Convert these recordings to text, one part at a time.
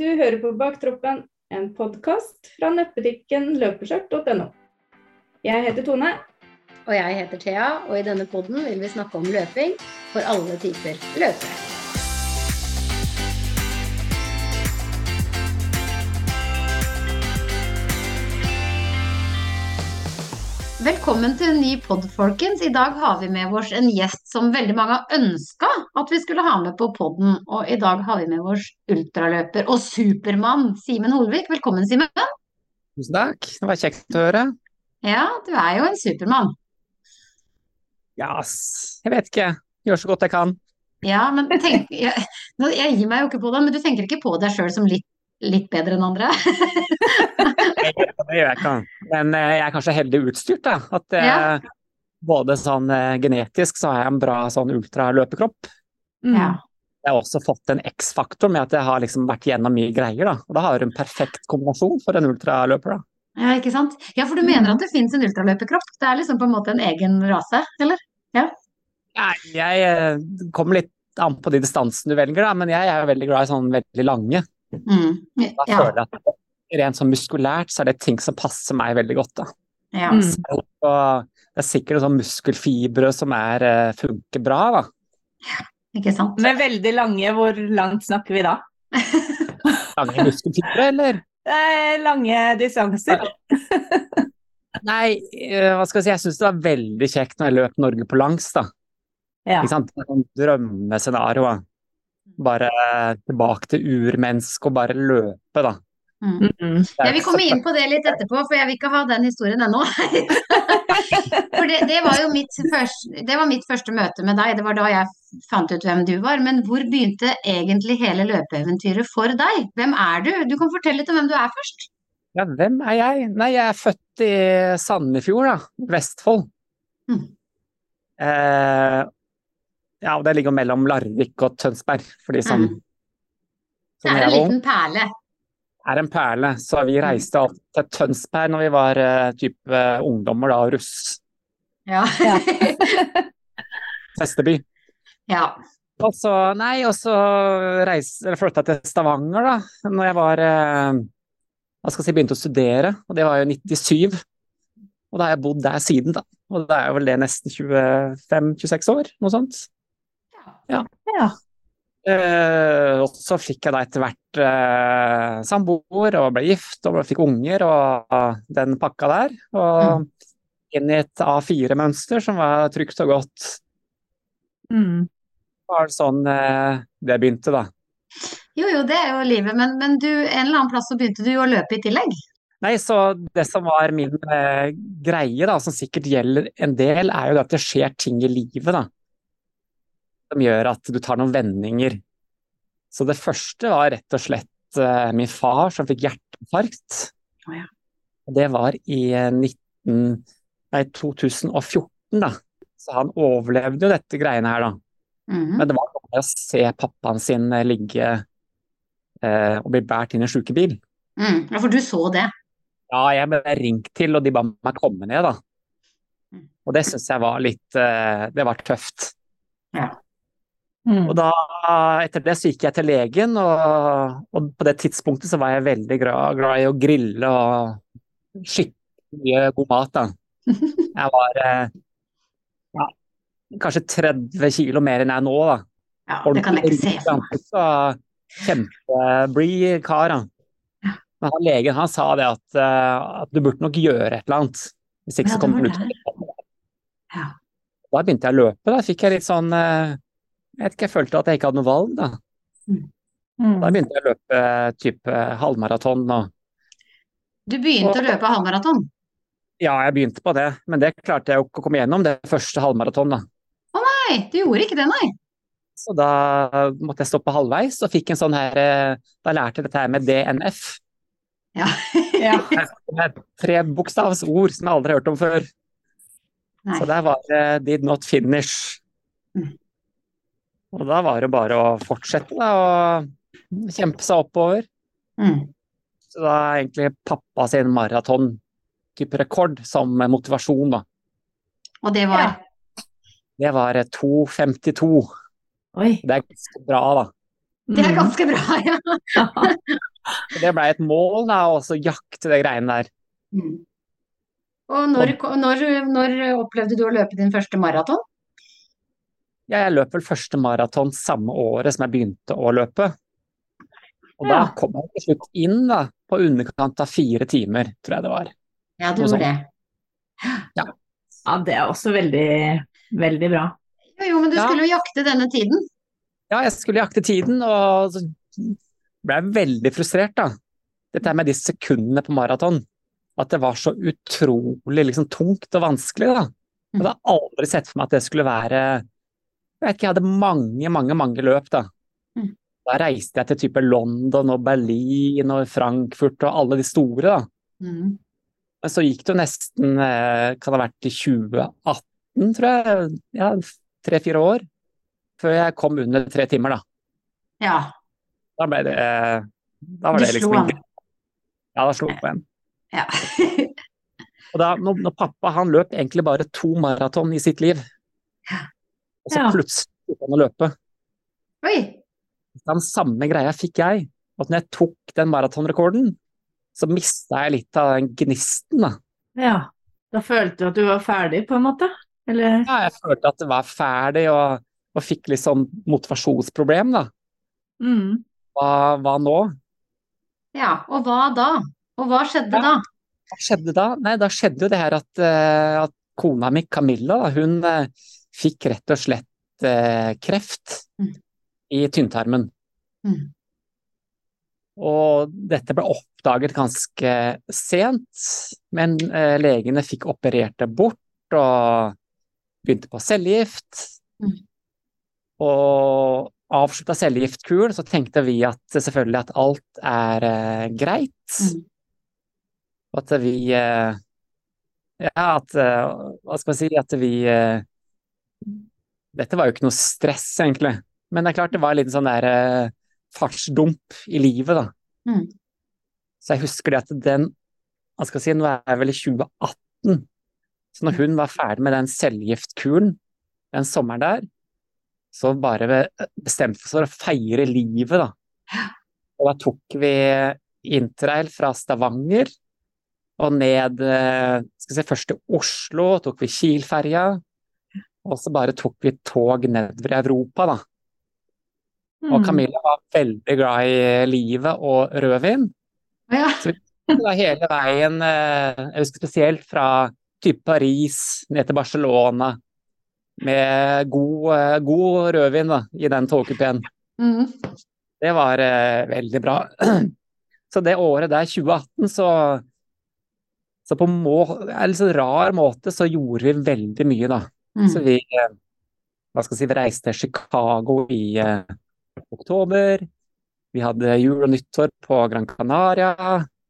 Du hører på Baktroppen, en podkast fra nettbutikken løpeskjørt.no. Jeg heter Tone. Og jeg heter Thea, og i denne podden vil vi snakke om løping for alle typer løpere. Velkommen til en ny pod, folkens. I dag har vi med oss en gjest som veldig mange har ønska at vi skulle ha med på podden. Og i dag har vi med oss ultraløper og supermann Simen Holvik. Velkommen, Simen. Tusen takk. Det var kjekt å høre. Ja, du er jo en supermann. Ja. Jeg vet ikke. Gjør så godt jeg kan. Ja, men tenk, jeg, jeg gir meg jo ikke på det, men du tenker ikke på deg sjøl som litt, litt bedre enn andre? Det gjør jeg ikke. Men eh, jeg er kanskje heldig utstyrt, da. At eh, Ja. både sånn eh, genetisk så har jeg en bra sånn ultraløperkropp. Mm. Ja. Jeg har også fått en X-faktor med at jeg har liksom vært gjennom mye greier, da. Og da har du en perfekt kombinasjon for en ultraløper, da. Ja, ikke sant? Ja, for du mener at det finnes en ultraløperkropp? Det er liksom på en måte en egen rase, eller? Nei, jeg eh, kommer litt an på de distansene du velger, da. Men jeg er veldig glad i sånn veldig lange. Mm. Da Ja. føler jeg at rent sånn muskulært så er det ting som passer meg veldig godt, da. ja. Mm. Og det er sikkert sånn muskelfibre som er, eh, funker bra, da. Ikke sant? Med veldig lange, hvor langt snakker vi da? Lange muskelfibre, eller? Eh, lange distanser. Nei, eh, hva skal jeg si, jeg syns det var veldig kjekt når jeg løp Norge på langs, da. Ja. Ikke sant? Sånn drømmescenario. Bare tilbake til urmennesket og bare løpe, da. Mm. Mm. Jeg vil komme inn på det litt etterpå, for jeg vil ikke ha den historien ennå. For det, det var jo mitt første, det var mitt første møte med deg, det var da jeg fant ut hvem du var. Men hvor begynte egentlig hele løpeeventyret for deg? Hvem er du? Du kan fortelle litt om hvem du er først. Ja, hvem er jeg? Nei, jeg er født i Sandefjord, da. Vestfold. Mm. Eh, ja, og det ligger mellom Larvik og Tønsberg, for de som, Mm. Det er en liten perle. er en perle. Så vi reiste opp til Tønsberg når vi var uh, type ungdommer da, og russ. Ja. Festeby. ja. Og så, nei, og så reiste, flytta jeg til Stavanger da, når jeg var eh, hva skal jeg si, begynte å studere, og det var jo 97. Og da har jeg bodd der siden, da. Og da er jo vel det nesten 25-26 år, noe sånt. Ja. Eh, og så fikk jeg da etter hvert eh, samboer og ble gift og fikk unger og den pakka der. Og inn i et A4-mønster som var trygt og godt. Mm. var det sånn eh, det begynte, da. Jo, jo, det er jo livet, men, men du, en eller annen plass så begynte du jo å løpe i tillegg. Nei, så det som var min eh, greie, da, som sikkert gjelder en del, er jo at det skjer ting i livet, da. Som gjør at du tar noen vendinger. Så det første var rett og slett uh, min far som fikk hjerteinfarkt. Oh, ja. Det var i eh, 19, nei, 2014, da. Så han overlevde jo dette greiene her, da. Mhm. Men det var noe med å se pappaen sin eh, ligge uh, og bli båret inn i en sjukebil. Mm. Ja, for du så det. Ja, jeg ble ringt til, og de ba meg komme ned, da. Mm. Og det syns jeg var litt uh, Det var tøft. Mm. Og da, etter det, så gikk jeg til legen, og, og på det tidspunktet så var jeg veldig glad, glad i å grille og skikkelig mye god mat, da. Jeg var eh, ja, kanskje 30 kilo mer enn jeg er nå, da. Ja, det kan jeg ikke se for meg. Kjempeblid kar, han. Men han legen han sa det at, eh, at du burde nok gjøre et eller annet. Hvis ikke Ja, så kommer du til å. Da begynte jeg å løpe. Da fikk jeg litt sånn eh, Jeg vet ikke, jeg følte at jeg ikke hadde noe valg, da. Mm. Da begynte jeg å løpe eh, type halvmaraton og Du begynte å løpe halvmaraton. Ja, jeg begynte på det, men det klarte jeg jo ikke å komme gjennom, det første halvmaraton, da. Nei, du gjorde ikke det, nei. Så da måtte jeg stoppe halvveis og fikk en sånn her eh, Da lærte jeg dette her med DNF. Ja. Ja. Tre bokstavs ord som jeg aldri har hørt om før. Nei. Så der var det 'did not finish'. Mm. Og da var det bare å fortsette da, og kjempe seg oppover. Mm. Så da er egentlig pappa sin maraton-type rekord som motivasjon, da. Og det var Ja. Det var eh, 2,52. Oi. Det er ganske bra, da. Det er ganske bra, ja. det blei et mål, da, å jakte det greiene der. Mm. Og når, når, når opplevde du å løpe din første maraton? Ja, jeg løp vel første maraton samme året som jeg begynte å løpe. Og da kom jeg til slutt inn da, på underkant av fire timer, tror jeg det var. Ja, du gjorde det. det. Ja, det er også veldig, veldig bra. Jo, jo, men du Ja. skulle jo jakte denne tiden. Ja, jeg skulle jakte tiden, og så ble jeg veldig frustrert, da. Dette med de sekundene på maraton. At det var så utrolig liksom, tungt og vanskelig, da. Jeg hadde aldri sett for meg at det skulle være Jeg vet ikke, jeg hadde mange, mange, mange løp, da. Mm. Da reiste jeg til type London og Berlin og Frankfurt og alle de store, da. Mm. Men så gikk det jo nesten, eh, kan det ha vært i 2018, tror jeg, ja, tre-fire år, før jeg kom under tre timer, da. Ja. Da ble det eh, Da var Du det liksom slo Ja, da slo jeg på en. ja. Og da, når, når pappa han løp egentlig bare to maraton i sitt liv, og så Ja. plutselig begynte han å løpe. Oi. Den samme greia fikk jeg. At når jeg tok den maratonrekorden, så mista jeg litt av den gnisten, da. Ja. Da følte du at du var ferdig, på en måte? Eller? Ja, jeg følte at det var ferdig, og, og fikk litt sånn motivasjonsproblem, da. Mm. Hva, hva nå? Ja, og hva da? Og hva skjedde Ja. da? Hva skjedde da? Nei, da skjedde jo det her at, eh, at kona mi Camilla, da, hun eh, fikk rett og slett eh, kreft Mm. i tynntarmen. Mm. Og dette ble oppdaget ganske sent, men eh, legene fikk operert det bort og begynte på cellegift. Mm. Og avslutta cellegiftkuren, så tenkte vi at selvfølgelig at alt er eh, greit. Mm. At vi eh, Ja, at eh, Hva skal man si? At vi eh, Dette var jo ikke noe stress, egentlig. Men det er klart det var en liten sånn der eh, fartsdump i livet, da. Mm. Så jeg husker det at den Hva skal jeg si, nå er jeg vel i 2018. Så når hun var ferdig med den cellegiftkuren den sommeren der, så bare bestemte vi oss for å feire livet, da. Og da tok vi interrail fra Stavanger og ned eh, skal se, først til Oslo, tok vi Kiel-ferja. Og så bare tok vi tog nedover i Europa, da. Og Mm. Camilla var veldig glad i livet og rødvin. Ja. Så vi var hele veien, eh, jeg husker spesielt fra type Paris ned til Barcelona, med god, eh, god rødvin da, i den togkupeen. Mm. Det var eh, veldig bra. Så det året der, 2018, så, så på må, en litt sånn rar måte så gjorde vi veldig mye, da. Mm. Så vi, eh, hva skal jeg si, vi reiste til Chicago i eh, oktober. Vi hadde jul og nyttår på Gran Canaria.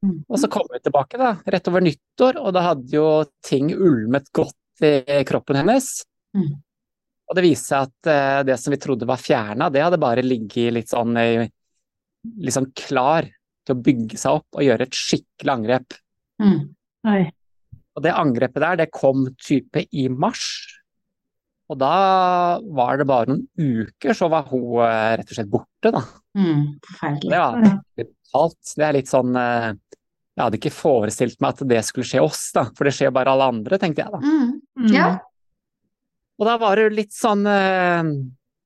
Mm. Og så kom vi tilbake da, rett over nyttår, og da hadde jo ting ulmet godt i kroppen hennes. Mm. Og det viste seg at eh, det som vi trodde var fjerna, det hadde bare ligget litt sånn, litt sånn klar til å bygge seg opp og gjøre et skikkelig angrep. Mm. Og det angrepet der, det kom type i mars. Og da var det bare noen uker, så var hun eh, rett og slett borte, da. Mm. Det Forferdelig. var Ja. brutalt. Det er litt sånn eh, Jeg hadde ikke forestilt meg at det skulle skje oss, da. For det skjer bare alle andre, tenkte jeg da. Mm. Mm. Ja. Og da var det litt sånn eh,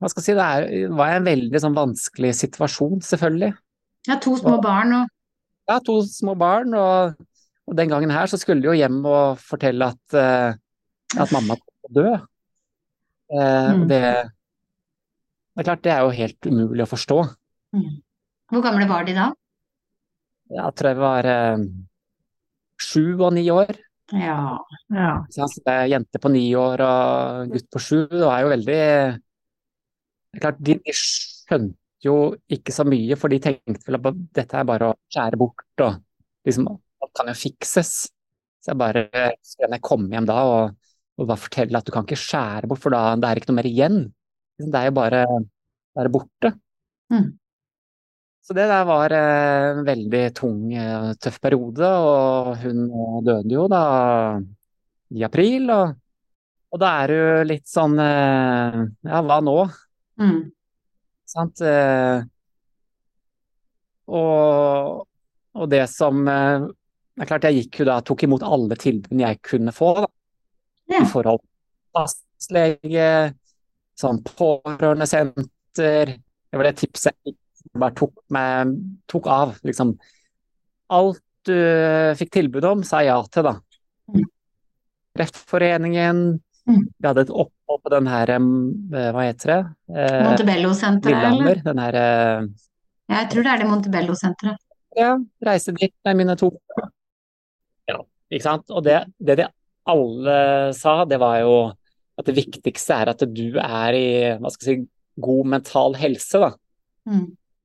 Hva skal jeg si, det er, det var en veldig sånn vanskelig situasjon, selvfølgelig. ja, to små barn og Ja, to små barn, og, og den gangen her så skulle de jo hjem og fortelle at, at mamma kom til å dø. Eh, Mm. det, det er klart, det er jo helt umulig å forstå. Hvor gamle var de da? Jeg tror jeg var eh, sju og ni år. Ja. Ja. Så det jente på ni år og gutt på sju, det er jo veldig Det er klart, de, de skjønte jo ikke så mye, for de tenkte vel at dette er bare å skjære bort, og liksom Alt kan jo fikses. Så jeg bare skulle jeg kom hjem da og, og bare fortelle at du kan ikke skjære bort, for da det er ikke noe mer igjen. Liksom, Det er jo bare, bare borte. Mm. Så det der var eh, en veldig tung, eh, tøff periode, og hun eh, døde jo da i april, og, og da er det jo litt sånn eh, Ja, hva nå? Mm. Sant? Eh, Og og det som eh, Det er klart, jeg gikk jo da, tok imot alle tilbudene jeg kunne få, da. Ja. Forhold til fastlege, sånn pårørendesenter. Det var det tipset jeg bare tok, med, tok av, liksom. Alt du fikk tilbud om, sa jeg ja til, da. Mm. Kreftforeningen. Mm. Vi hadde et opphold på den her, eh, hva heter det? Eh, Montebello-senteret, eller? Den her eh, Ja, jeg tror det er det Montebello-senteret. Ja, reise dit med mine to. Ja, ikke sant. Og det, det de alle sa, det var jo at det viktigste er at du er i hva skal jeg si, god mental helse, da. Mm.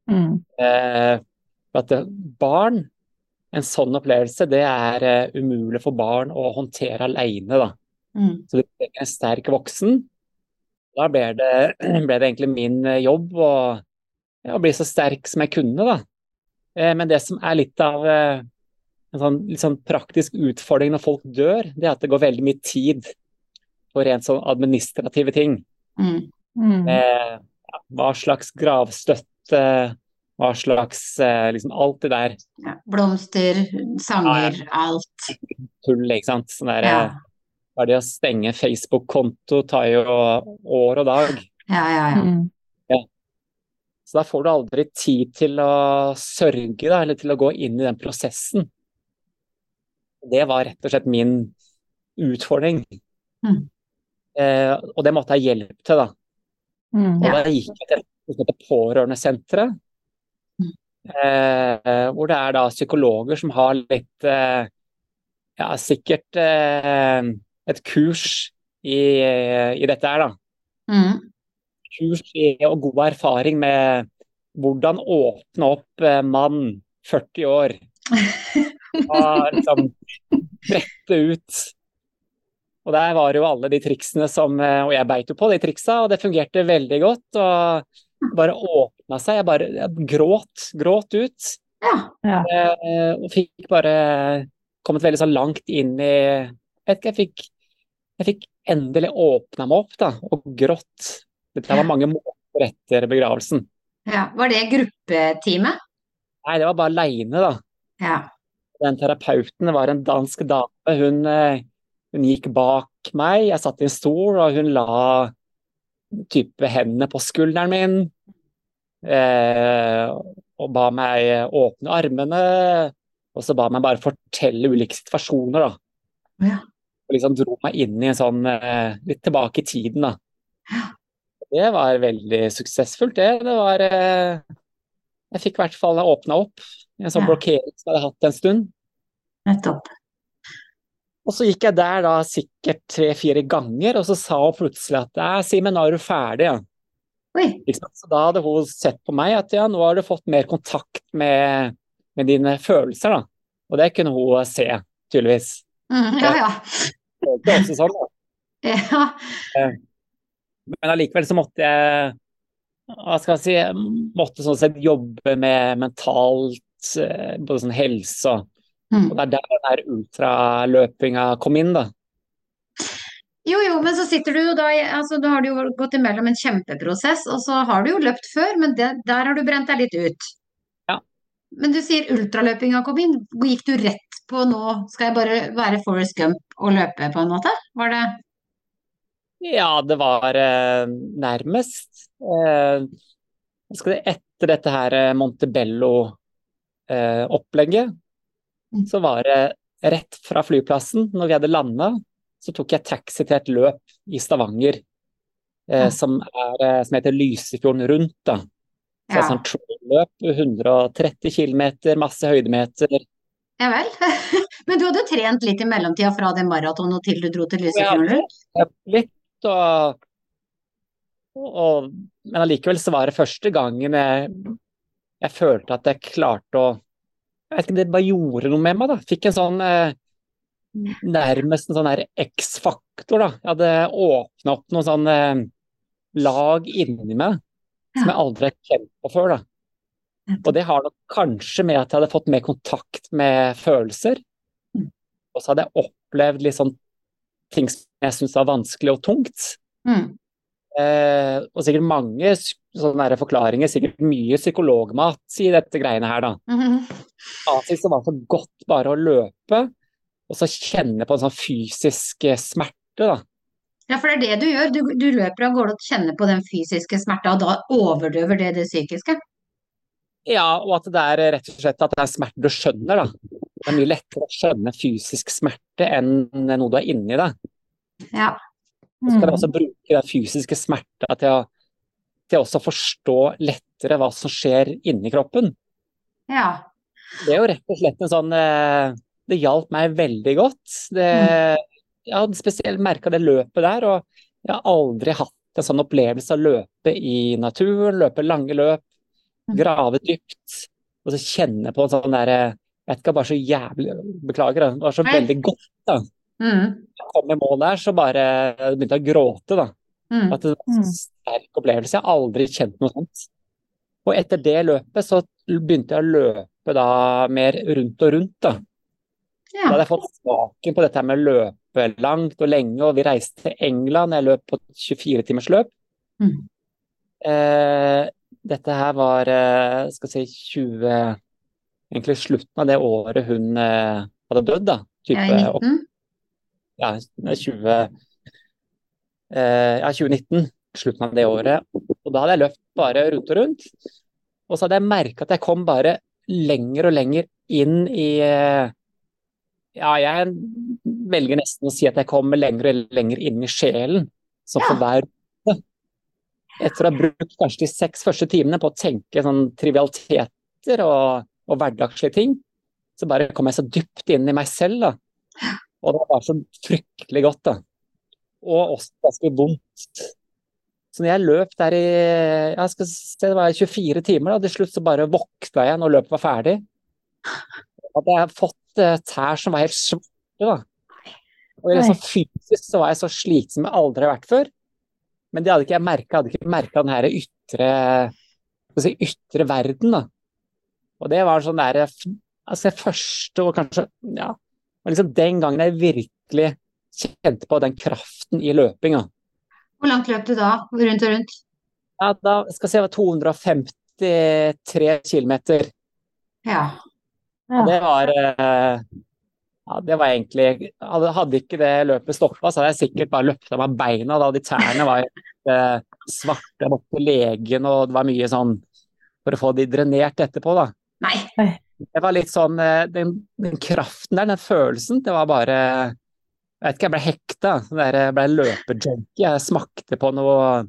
Mm. Eh, at barn, en sånn opplevelse, det er eh, umulig for barn å håndtere alene, da. Mm. Så du trenger en sterk voksen. Da ble det, ble det egentlig min eh, jobb å, ja, å bli så sterk som jeg kunne, da. Eh, Men det som er litt av eh, en sånn, litt sånn praktisk utfordring når folk dør, det er at det går veldig mye tid på rent sånn administrative ting. Mm. Mm. Eh, ja, hva slags gravstøtte, hva slags eh, liksom alt det der Ja. Blomster, sanger, alt. tull, ikke sant. Sånn der, Ja. eh, bare det å stenge Facebook-konto tar jo år og dag. Ja, ja, ja. Mm. Så da får du aldri tid til å sørge, da, eller til å gå inn i den prosessen. Det var rett og slett min utfordring. Mm. Eh, og det måtte jeg hjelp til, da. Mm. Og Ja. da gikk jeg til et som Pårørendesenteret. Mm. Eh, hvor det er da psykologer som har litt eh, Ja, sikkert eh, et kurs i, i dette her, da. Mm. kurs i, og god erfaring med hvordan åpne opp eh, mann 40 år. Og liksom brette ut. Og der var jo alle de triksene som eh, Og jeg beit jo på de triksa, og det fungerte veldig godt. Og bare åpna seg. Jeg bare jeg gråt, gråt ut. Ja. Ja. Eh, og fikk bare kommet veldig så langt inn i vet ikke, jeg fikk, jeg fikk endelig åpna meg opp, da, og grått. Dette var mange måneder etter begravelsen. ja. Var det gruppetime? Nei, det var bare aleine, da. Ja. Den terapeuten var en dansk dame. Hun, eh, hun gikk bak meg, jeg satt i en stol, og hun la type hendene på skulderen min. Eh, og ba meg åpne armene, og så ba meg bare fortelle ulike situasjoner, da. Ja. Og liksom dro meg inn i en sånn eh, Litt tilbake i tiden, da. Det var veldig suksessfullt, det. Det var eh, Jeg fikk i hvert fall åpna opp en sånn Ja. blokkering som jeg hadde hatt en stund. Nettopp. Og så gikk jeg der da sikkert tre-fire ganger, og så sa hun plutselig at «Nei, Simen, nå er du ferdig. Så da hadde hun sett på meg at ja, nå har du fått mer kontakt med, med dine følelser, da. Og det kunne hun se, tydeligvis. Mm, ja, ja. Det er også sånn, da. Ja. Men allikevel så måtte jeg hva skal jeg si, måtte sånn sett jobbe med mentalt, eh, både sånn helse og Mm. Og det er der den der ultraløpinga kom inn, da. Jo, jo, men så sitter du jo da altså, Du har jo gått imellom en kjempeprosess, og så har du jo løpt før, men det, der har du brent deg litt ut. Ja. Men du sier ultraløpinga kom inn. Gikk du rett på nå skal jeg bare være Forest Gump og løpe, på en måte? Var det Ja, det var eh, nærmest. Eh, skal det, etter dette her eh, Montebello-opplegget, Mm. så var det rett fra flyplassen, når vi hadde landa, så tok jeg taxi til et løp i Stavanger eh, Ja. som, er, eh, som heter Lysefjorden rundt. da. Så Ja. sånn trail-løp, 130 km, masse høydemeter. Ja vel? Men du hadde trent litt i mellomtida fra det maratonet til du dro til Lysefjorden rundt? jeg- litt, og, og, men allikevel så var det første gangen jeg, jeg følte at jeg klarte å Jeg vet ikke, det bare gjorde noe med meg, da. Fikk en sånn eh, Nærmest en sånn X-faktor, da. Jeg hadde åpna opp noen sånn eh, lag inni meg som jeg aldri har kjent på før, da. Og det har nok kanskje med at jeg hadde fått mer kontakt med følelser. Mm. Og så hadde jeg opplevd litt sånn ting som jeg syntes var vanskelig og tungt. Mm. Eh, og sikkert mange sånne forklaringer, sikkert mye psykologmat i dette greiene her, da. Mm -hmm. det var så godt bare å løpe, og så kjenne på en sånn fysisk eh, smerte, da. Ja, for det er det du gjør. Du, du løper av gårde og kjenner på den fysiske smerta, og da overdøver det det psykiske. Ja, og at det er rett og slett at det er smerte du skjønner, da. Det er mye lettere å skjønne fysisk smerte enn noe du er inni deg. Ja. Så kan jeg Mm. også bruke den fysiske smerta til til også å forstå lettere hva som skjer inni kroppen. Ja. Det er jo rett og slett en sånn eh, Det hjalp meg veldig godt. Det, jeg hadde spesielt merka det løpet der, og jeg har aldri hatt en sånn opplevelse av å løpe i naturen, løpe lange løp, Mm. grave dypt, og så kjenne på en sånn derre Jeg vet ikke, bare så jævlig Beklager, det var så veldig godt, da. Mm. Jeg kom i mål der, så bare begynte jeg å gråte, da. Mm. At det var en Mm. sterk opplevelse. Jeg har aldri kjent noe sånt. Og etter det løpet så begynte jeg å løpe da mer rundt og rundt, da. Da hadde jeg fått smaken på dette med å løpe langt og lenge, og vi reiste til England. Jeg løp på 24 timers løp. Mm. Eh, dette her var eh, skal si 20 Egentlig slutten av det året hun eh, hadde dødd, da. Type, ja, 19. ja, 20, eh, ja, 2019, slutten av det året. Og da hadde jeg løpt bare rundt og rundt. Og så hadde jeg merka at jeg kom bare lenger og lenger inn i eh, Ja, jeg velger nesten å si at jeg kom lenger og lenger inn i sjelen. Så for hver. Etter å ha brukt kanskje de seks første timene på å tenke sånn trivialiteter og, og hverdagslige ting, så bare kom jeg så dypt inn i meg selv, da. Og det var så fryktelig godt, da. Og også ganske vondt. Så når jeg løp der i jeg skal se, det var 24 timer, da, til slutt så bare våkna jeg når løpet var ferdig. Hadde jeg fått eh, tær som var helt svarte, da. Og liksom fysisk så var jeg så sliten som jeg aldri har vært før. Men det hadde ikke jeg merka. Hadde ikke merka den her ytre, si, ytre verden, da. Og det var sånn der altså første og kanskje ja, var liksom den gangen jeg virkelig kjente på den kraften i løpinga. Hvor langt løp du da? Rundt og rundt? Ja, da skal jeg si det var 253 km. Ja. Det var ja, det var egentlig Hadde, hadde ikke det løpet stoppa, så hadde jeg sikkert bare løpt av meg beina da de tærne var eh, svarte. Jeg måtte til legen, og det var mye sånn for å få de drenert etterpå, da. Nei. Det var litt sånn eh, den, den kraften der, den følelsen, det var bare Jeg vet ikke, jeg ble hekta. Jeg ble løpejunkie. Jeg smakte på noe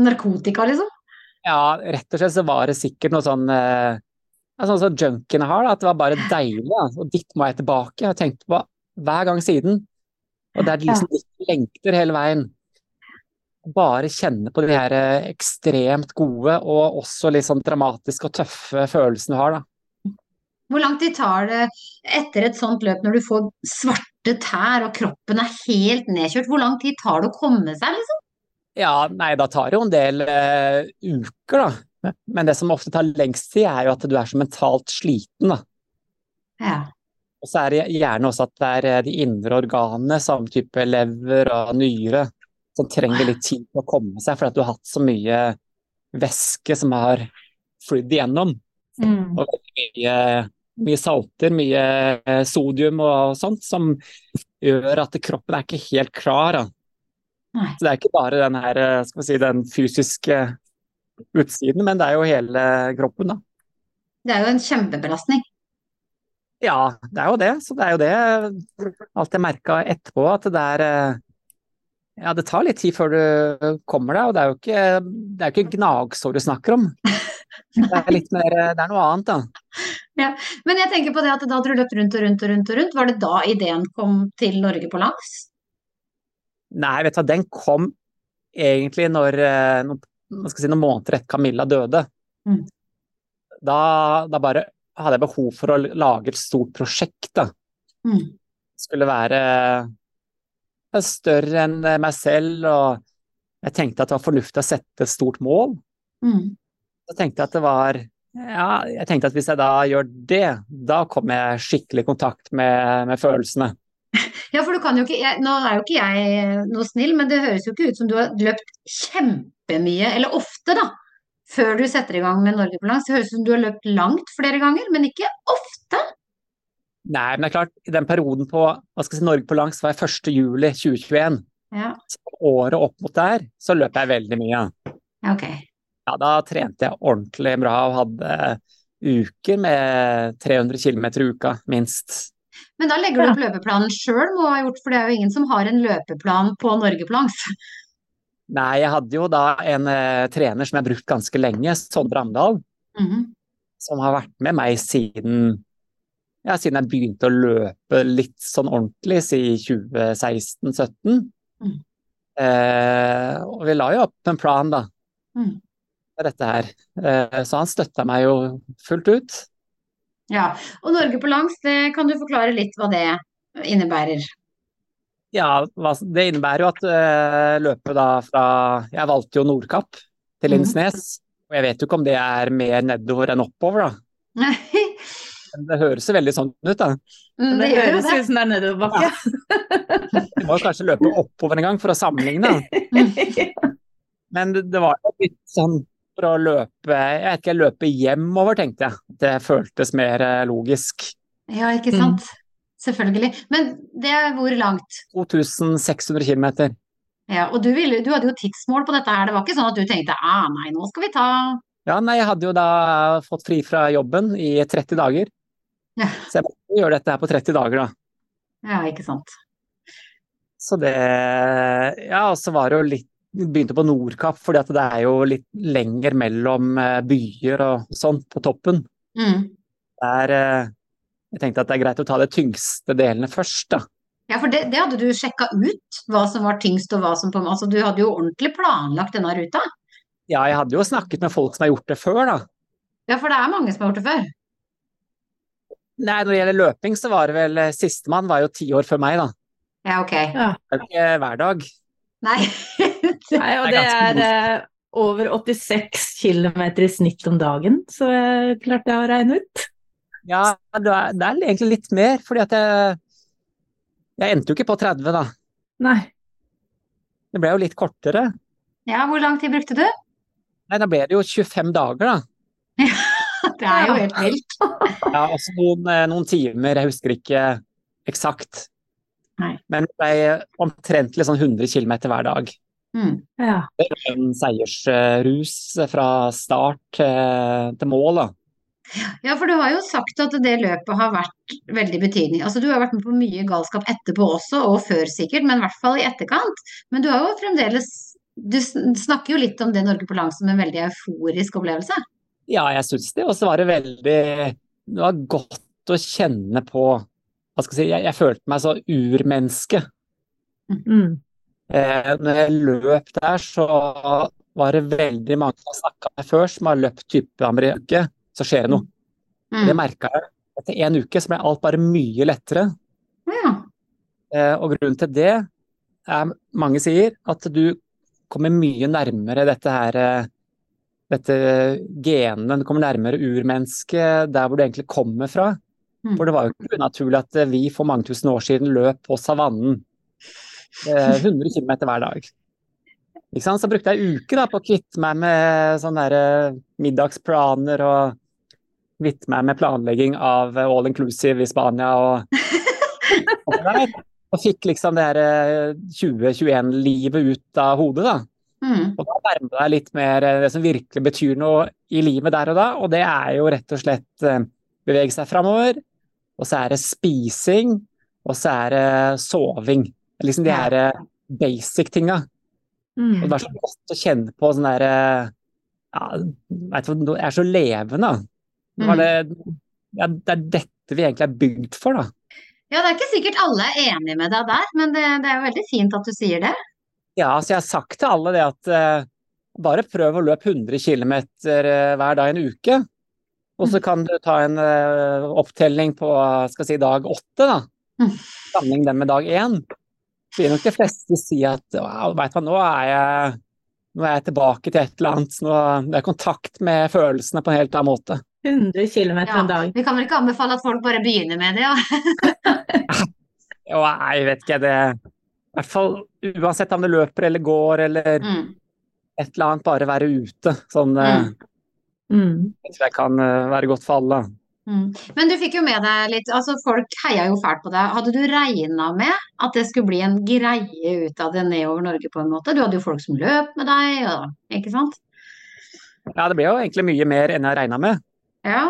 Narkotika, liksom? Ja, rett og slett så var det sikkert noe sånn eh, Sånn som junkiene har, da, at det var bare deilig. Da. Og dit må jeg tilbake. Jeg har tenkt på hver gang siden. Og det er liksom dit jeg lengter hele veien. Bare kjenne på de her eh, ekstremt gode og også litt sånn dramatiske og tøffe følelsene du har, da. Hvor lang tid tar det etter et sånt løp når du får svarte tær og kroppen er helt nedkjørt? Hvor lang tid tar det å komme seg, liksom? Ja, nei, da tar det jo en del uh, uker, da. Men det som ofte tar lengst tid, er jo at du er så mentalt sliten, da. Ja. Og så er det gjerne også at det er eh, de indre organene, samme type lever og nyre, som trenger litt tid på å komme seg, fordi at du har hatt så mye væske som har flydd igjennom. Mm. Og veldig mye, mye salter, mye eh, sodium og sånt, som gjør at kroppen er ikke helt klar. Så det er ikke bare den her, eh, si, den fysiske utsiden, men det er jo hele kroppen, da. Det er jo en kjempebelastning. Ja, det er jo det. Så det er jo det alt jeg merka etterpå, at det er eh, Ja, det tar litt tid før du kommer deg, og det er jo ikke, det er ikke gnagsår du snakker om. Det er litt mer Det er noe annet, da. Men jeg tenker på det at da du løpt rundt og rundt og rundt og rundt. Var det da ideen kom til Norge på langs? Nei, vet du hva, den kom egentlig når eh, noen, si, noen måneder etter Camilla døde. Mm. Da, da bare hadde jeg behov for å lage et stort prosjekt, da. Mm. skulle være eh, større enn meg selv, og jeg tenkte at det var fornuftig å sette et stort mål. Mm. Så tenkte jeg at det var Ja, jeg tenkte at hvis jeg da gjør det, da kommer jeg skikkelig i kontakt med, med følelsene. Ja, for du kan jo ikke jeg, Nå er jo ikke jeg noe snill, men det høres jo ikke ut som du har løpt kjempemye, eller ofte, da, før du setter i gang med Norge på langs. Det høres ut som du har løpt langt flere ganger, men ikke ofte. Nei, men det er klart, i den perioden på hva skal jeg si, Norge på langs var 1. juli 2021. Ja, Så året opp mot der, så løp jeg veldig mye. ok. Ja, da trente jeg ordentlig bra og hadde uker med 300 km i uka, minst. Men da legger du opp løpeplanen sjøl, må ha gjort, for det er jo ingen som har en løpeplan på Norgeplans. Nei, jeg hadde jo da en eh, trener som jeg har brukt ganske lenge, Sondre Amdal, Mhm. som har vært med meg siden ja, siden jeg begynte å løpe litt sånn ordentlig, si 2016-2017. Mm. Eh, og vi la jo opp en plan, da, Mm. Dette her. Eh, så han støtta meg jo fullt ut. Ja, og Norge på langs, det kan du forklare litt hva det innebærer. Ja, det innebærer jo at eh, løpet da fra Jeg valgte jo Nordkapp til Mhm. Lindesnes. Og jeg vet jo ikke om det er mer nedover enn oppover, da. Men det høres jo veldig sånn ut, da. Mm, Det det høres ut som det er nedoverbakke. Vi må jo kanskje løpe oppover en gang for å sammenligne. Men det, det var jo litt sånn for å løpe Jeg vet ikke, løpe hjemover, tenkte jeg. Det føltes mer eh, logisk. Ja, ikke sant. Selvfølgelig. Men det er hvor langt? 2600 km. Ja, og du, ville, du hadde jo tidsmål på dette her. Det var ikke sånn at du tenkte ah, nei, nå skal vi ta Ja, nei, jeg hadde jo da fått fri fra jobben i 30 dager. Ja. Så jeg måtte gjøre dette her på 30 dager, da. Ja, ikke sant. Så det Ja, og så var det jo litt Begynte på Nordkapp, fordi at det er jo litt lenger mellom eh, byer og sånt på toppen. Mm. Det er eh, Jeg tenkte at det er greit å ta de tyngste delene først, da. Ja, for det, det hadde du sjekka ut, hva som var tyngst og hva som på Altså, du hadde jo ordentlig planlagt denne ruta. Ja, jeg hadde jo snakket med folk som har gjort det før, da. Ja, for det er mange som har gjort det før. Nei, når det gjelder løping, så var det vel eh, Sistemann var jo ti år før meg, da. Ja, ok. Ja. Det er ikke hver dag. Nei. Nei, og Det er eh, over 86 km i snitt om dagen, så jeg klarte jeg å regne ut. Ja, det er, det er egentlig litt mer, fordi at jeg Jeg endte jo ikke på 30, da. Nei. Det ble jo litt kortere. Ja, hvor lang tid brukte du? Nei, da ble det jo 25 dager, da. Ja, Det er jo helt vilt. Ja, også noen, eh, noen timer, jeg husker ikke eksakt. Nei. Men det ble omtrentlig sånn 100 km hver dag. Mm. Ja. Det var en seiersrus fra start til, til mål, da. Ja, for du har jo sagt at det løpet har vært veldig betydning. Altså, du har vært med på mye galskap etterpå også, og før sikkert, men i hvert fall i etterkant. Men du har jo fremdeles Du snakker jo litt om det Norge på langs som en veldig euforisk opplevelse. Ja, jeg syns det. Og så var det veldig Det var godt å kjenne på Hva skal jeg si, jeg, jeg følte meg så urmenneske. Mm. Eh, når jeg løp der, så var det veldig mange som har snakka med før, som har løpt type amerikanske, så skjer det noe. Det Mm. merka jeg. Etter én uke så ble alt bare mye lettere. Ja. Eh, og grunnen til det er, mange sier, at du kommer mye nærmere dette her eh, dette genene, du kommer nærmere urmennesket, der hvor du egentlig kommer fra. Mm. For det var jo ikke unaturlig at eh, vi for mange tusen år siden løp på savannen. Eh, 100 km hver dag. Så brukte jeg uker da, på å kvitte meg med sånne der, eh, middagsplaner og kvitte meg med planlegging av eh, all inclusive i Spania og, og fikk liksom det her eh, 2021-livet ut av hodet, da. Mm. Og da nærmer deg litt mer eh, det som virkelig betyr noe i livet der og da, og det er jo rett og slett eh, bevege seg framover, og så er det spising, og så er det soving. Liksom de her eh, basic tinga. Mm. det var så godt å kjenne på sånn derre ja, vet Det er så levende. Det, var det, ja, det er dette vi egentlig er bygd for, da. Ja, det er ikke sikkert alle er enig med deg der, men det, det er jo veldig fint at du sier det. Ja, så jeg har sagt til alle det at uh, bare prøv å løpe 100 km hver dag en uke. Og så kan du ta en eh, opptelling på skal si, dag åtte, da. Mm. Sammenlign den med dag én. Så vil nok de fleste si at wow, vet du hva, nå er jeg nå er jeg tilbake til et eller annet. Nå det er kontakt med følelsene på en helt annen måte. 100 km Ja. en dag. Vi kan vel ikke anbefale at folk bare begynner med det, ja. Nei, jeg vet ikke, det I hvert fall uansett om det løper eller går eller Mm. et eller annet, bare være ute. Sånn eh, Mm. Mm. jeg tror jeg kan eh, være godt for alle. Mm. Men du fikk jo med deg litt, altså folk heia jo fælt på deg. Hadde du regna med at det skulle bli en greie ut av det nedover Norge på en måte? Du hadde jo folk som løp med deg, og, ikke sant? Ja, det ble jo egentlig mye mer enn jeg regna med. Ja.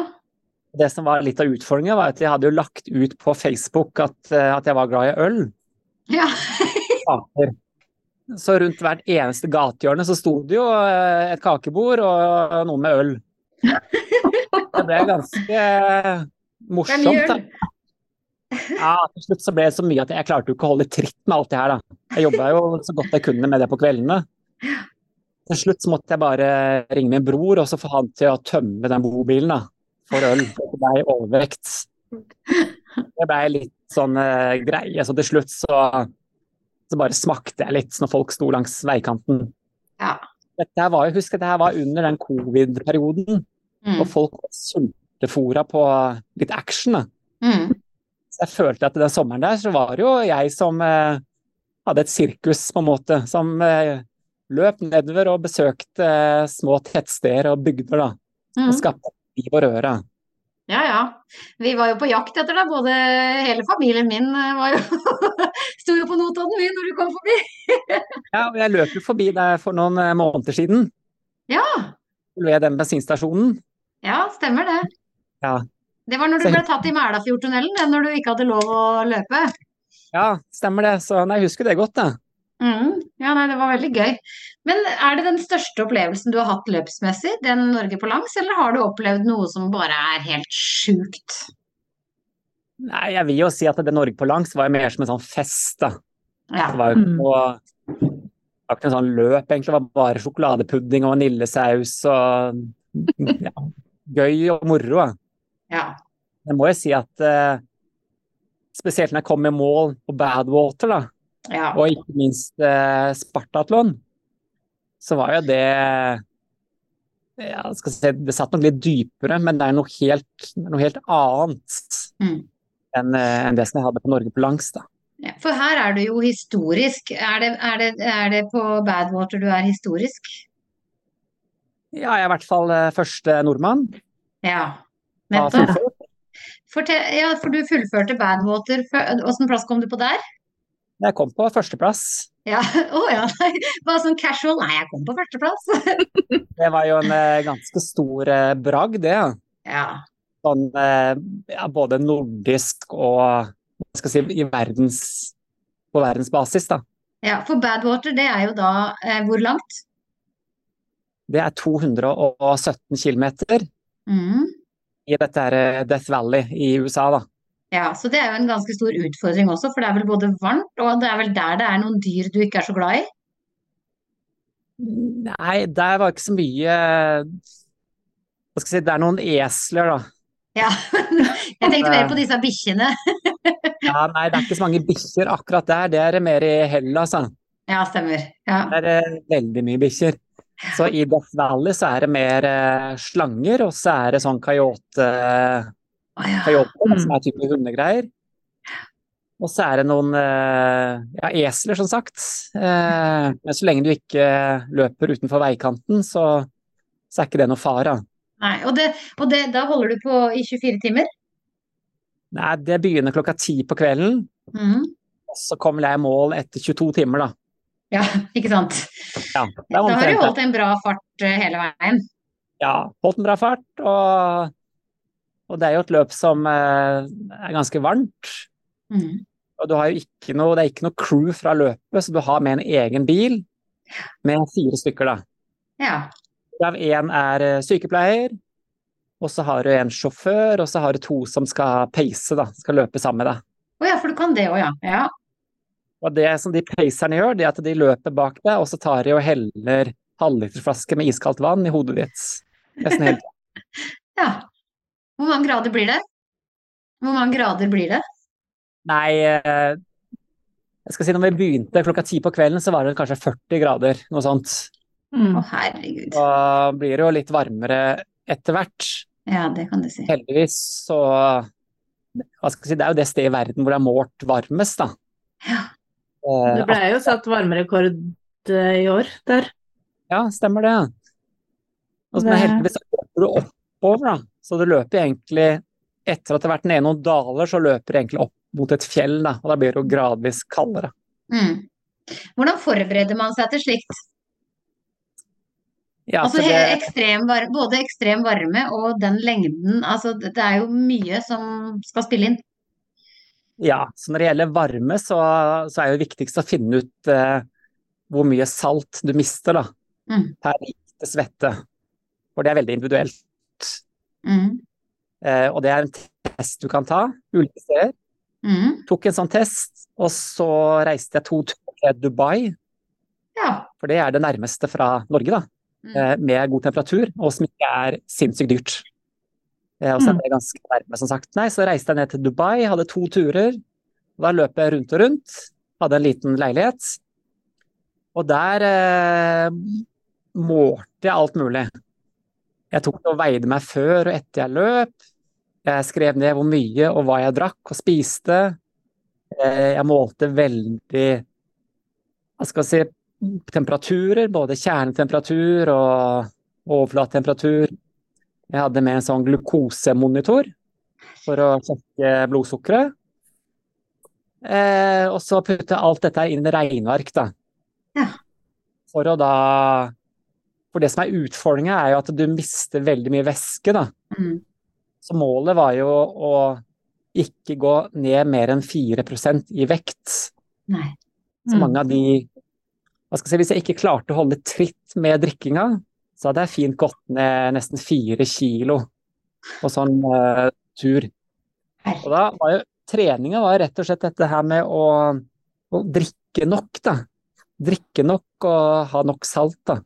Det som var litt av utfordringa, var at jeg hadde jo lagt ut på Facebook at, eh, at jeg var glad i øl. Ja. Så rundt hvert eneste gatehjørne så sto det jo eh, et kakebord og noen med øl. Ganske Det er ganske morsomt. Da. Ja, til slutt så ble det så mye at jeg klarte jo ikke å holde tritt med alt det her, da. Jeg jobba jo så godt jeg kunne med det på kveldene. Til slutt så måtte jeg bare ringe min bror og så få han til å tømme den bobilen da, for øl. Det ble overvekt. Det ble litt sånn uh, greie, så til slutt så, så bare smakte jeg litt når folk sto langs veikanten. Ja. Dette her var jo, husk at dette var under den covid-perioden, Mm. og folk var sultefora på litt action. Mm. Så jeg følte at den sommeren der så var det jo jeg som eh, hadde et sirkus, på en måte, som eh, løp nedover og besøkte eh, små tettsteder og bygder, da. Og Mm. skapte liv og røre. Ja, ja. Vi var jo på jakt etter deg, både hele familien min eh, var jo Sto jo på Notodden, vi, når du kom forbi. Ja, og jeg løp jo forbi deg for noen eh, måneder siden, Ja. ved den bensinstasjonen. Ja, stemmer det. Ja. Det var når du ble tatt i Mælafjordtunnelen, når du ikke hadde lov å løpe. Ja, stemmer det. Så nei, jeg husker det godt, da. Mm. Ja, nei, det var veldig gøy. Men er det den største opplevelsen du har hatt løpsmessig, den Norge på langs, eller har du opplevd noe som bare er helt sjukt? Nei, jeg vil jo si at det Norge på langs var mer som en sånn fest, da. Ja. Det var jo ikke Mm. noe, ikke noe sånn løp, egentlig. Det var bare sjokoladepudding og vaniljesaus og ja, gøy og moro. da. Ja. Jeg må jo si at eh, spesielt når jeg kom i mål på Badwater, da, Ja. og ikke minst eh, Spartatlon, så var jo det ja, skal si, Det satt nok litt dypere, men det er noe helt, noe helt annet Mm. enn en det som jeg hadde på Norge på langs. da. Ja, For her er du jo historisk. Er det, er det, er det på Badwater du er historisk? Ja, jeg er i hvert fall eh, første nordmann. Ja, nettopp. Fortell, ja, for du fullførte Badwater. Åssen plass kom du på der? Jeg kom på førsteplass. Ja, å ja, bare sånn casual. Nei, jeg kom på førsteplass. Det var jo en eh, ganske stor eh, bragd, det. Ja. Sånn, eh, ja, både nordisk og hva skal jeg si, i verdens, på verdensbasis. Da. ja, for Badwater, det er jo da eh, hvor langt? Det er 217 km Mm. i dette her Death Valley i USA. Da. Ja, så det er jo en ganske stor utfordring også, for det er vel både varmt, og det er vel der det er noen dyr du ikke er så glad i? Nei, der var ikke så mye Hva skal jeg si, det er noen esler, da. Ja, jeg tenkte mer på disse bikkjene. Ja, nei, det er ikke så mange bikkjer akkurat der. Det er mer i Hellas, altså. Ja, stemmer. Ja. Det er veldig mye bikkjer. Så i Death Valley så er det mer eh, slanger, og så er det sånn coyote, Å ja. coyote Mm. som er type hundegreier. Og så er det noen eh, ja, esler, som sagt. Eh, men så lenge du ikke løper utenfor veikanten, så, så er ikke det noe fare. Nei, og det, og det, da holder du på i 24 timer? Nei, det begynner klokka ti på kvelden, Mm. og så kommer jeg i mål etter 22 timer, da. Ja, ikke sant? Ja, Da har du holdt en bra fart eh, hele veien. Ja, holdt en bra fart, og, og det er jo et løp som eh, er ganske varmt. Mm. Og du har jo ikke noe, det er ikke noe crew fra løpet, så du har med en egen bil med fire stykker, da. Ja. Av én er eh, sykepleier, og så har du en sjåfør, og så har du to som skal peise, da. Skal løpe sammen med deg. Å ja, for du kan det òg, ja. ja. Og det som de peiserne gjør, det er at de løper bak deg, og så tar de og heller halvlitersflaske med iskaldt vann i hodet ditt. Nesten helt. Ja. Hvor mange grader blir det? Hvor mange grader blir det? Nei, eh, jeg skal si når vi begynte klokka ti på kvelden, så var det kanskje 40 grader, noe sånt. Mm. Å, herregud. Da blir det jo litt varmere etter hvert. Ja, det kan du si. Heldigvis så hva skal jeg si, det er jo det stedet i verden hvor det er målt varmest, da. Ja. Eh, Det ble jo satt varmerekord eh, i år der. Ja, stemmer det. Og så Det- heldigvis så løper du oppover, da. Så det løper egentlig Etter at det har vært nede noen daler, så løper det egentlig opp mot et fjell, da. Og da blir det jo gradvis kaldere. Mm. Hvordan forbereder man seg til slikt? Ja, Altså det, ekstrem varme, både ekstrem varme og den lengden, altså det er jo mye som skal spille inn. ja, så når det gjelder varme, så, så er det viktigste å finne ut eh, hvor mye salt du mister da, Mm. per lite svette. For det er veldig individuelt. Mm. Eh, og det er en test du kan ta ulike steder. Mm. Tok en sånn test, og så reiste jeg to turer til Dubai, Ja. for det er det nærmeste fra Norge, da. Mm. eh, med god temperatur, og som ikke er sinnssykt dyrt. Eh, og så er det ganske nærme, som sagt. Nei, så reiste jeg ned til Dubai, hadde to turer. og Da løp jeg rundt og rundt. Hadde en liten leilighet. Og der eh, målte jeg alt mulig. Jeg tok og veide meg før og etter jeg løp. Jeg skrev ned hvor mye og hva jeg drakk og spiste. Eh, jeg målte veldig Hva skal jeg si temperaturer, både kjernetemperatur og overflatetemperatur. Jeg hadde med en sånn glukosemonitor for å sjekke blodsukkeret. Eh, og så putte alt dette inn i regneark, da. Ja. For å da For det som er utfordringa, er jo at du mister veldig mye væske, da. Mm. Så målet var jo å ikke gå ned mer enn 4% i vekt. Nei. Så Mm. mange av de hva skal jeg si, Hvis jeg ikke klarte å holde tritt med drikkinga, så hadde jeg fint gått ned nesten fire kilo på sånn uh, tur. Og da var jo treninga var rett og slett dette her med å, å drikke nok, da. Drikke nok og ha nok salt, da.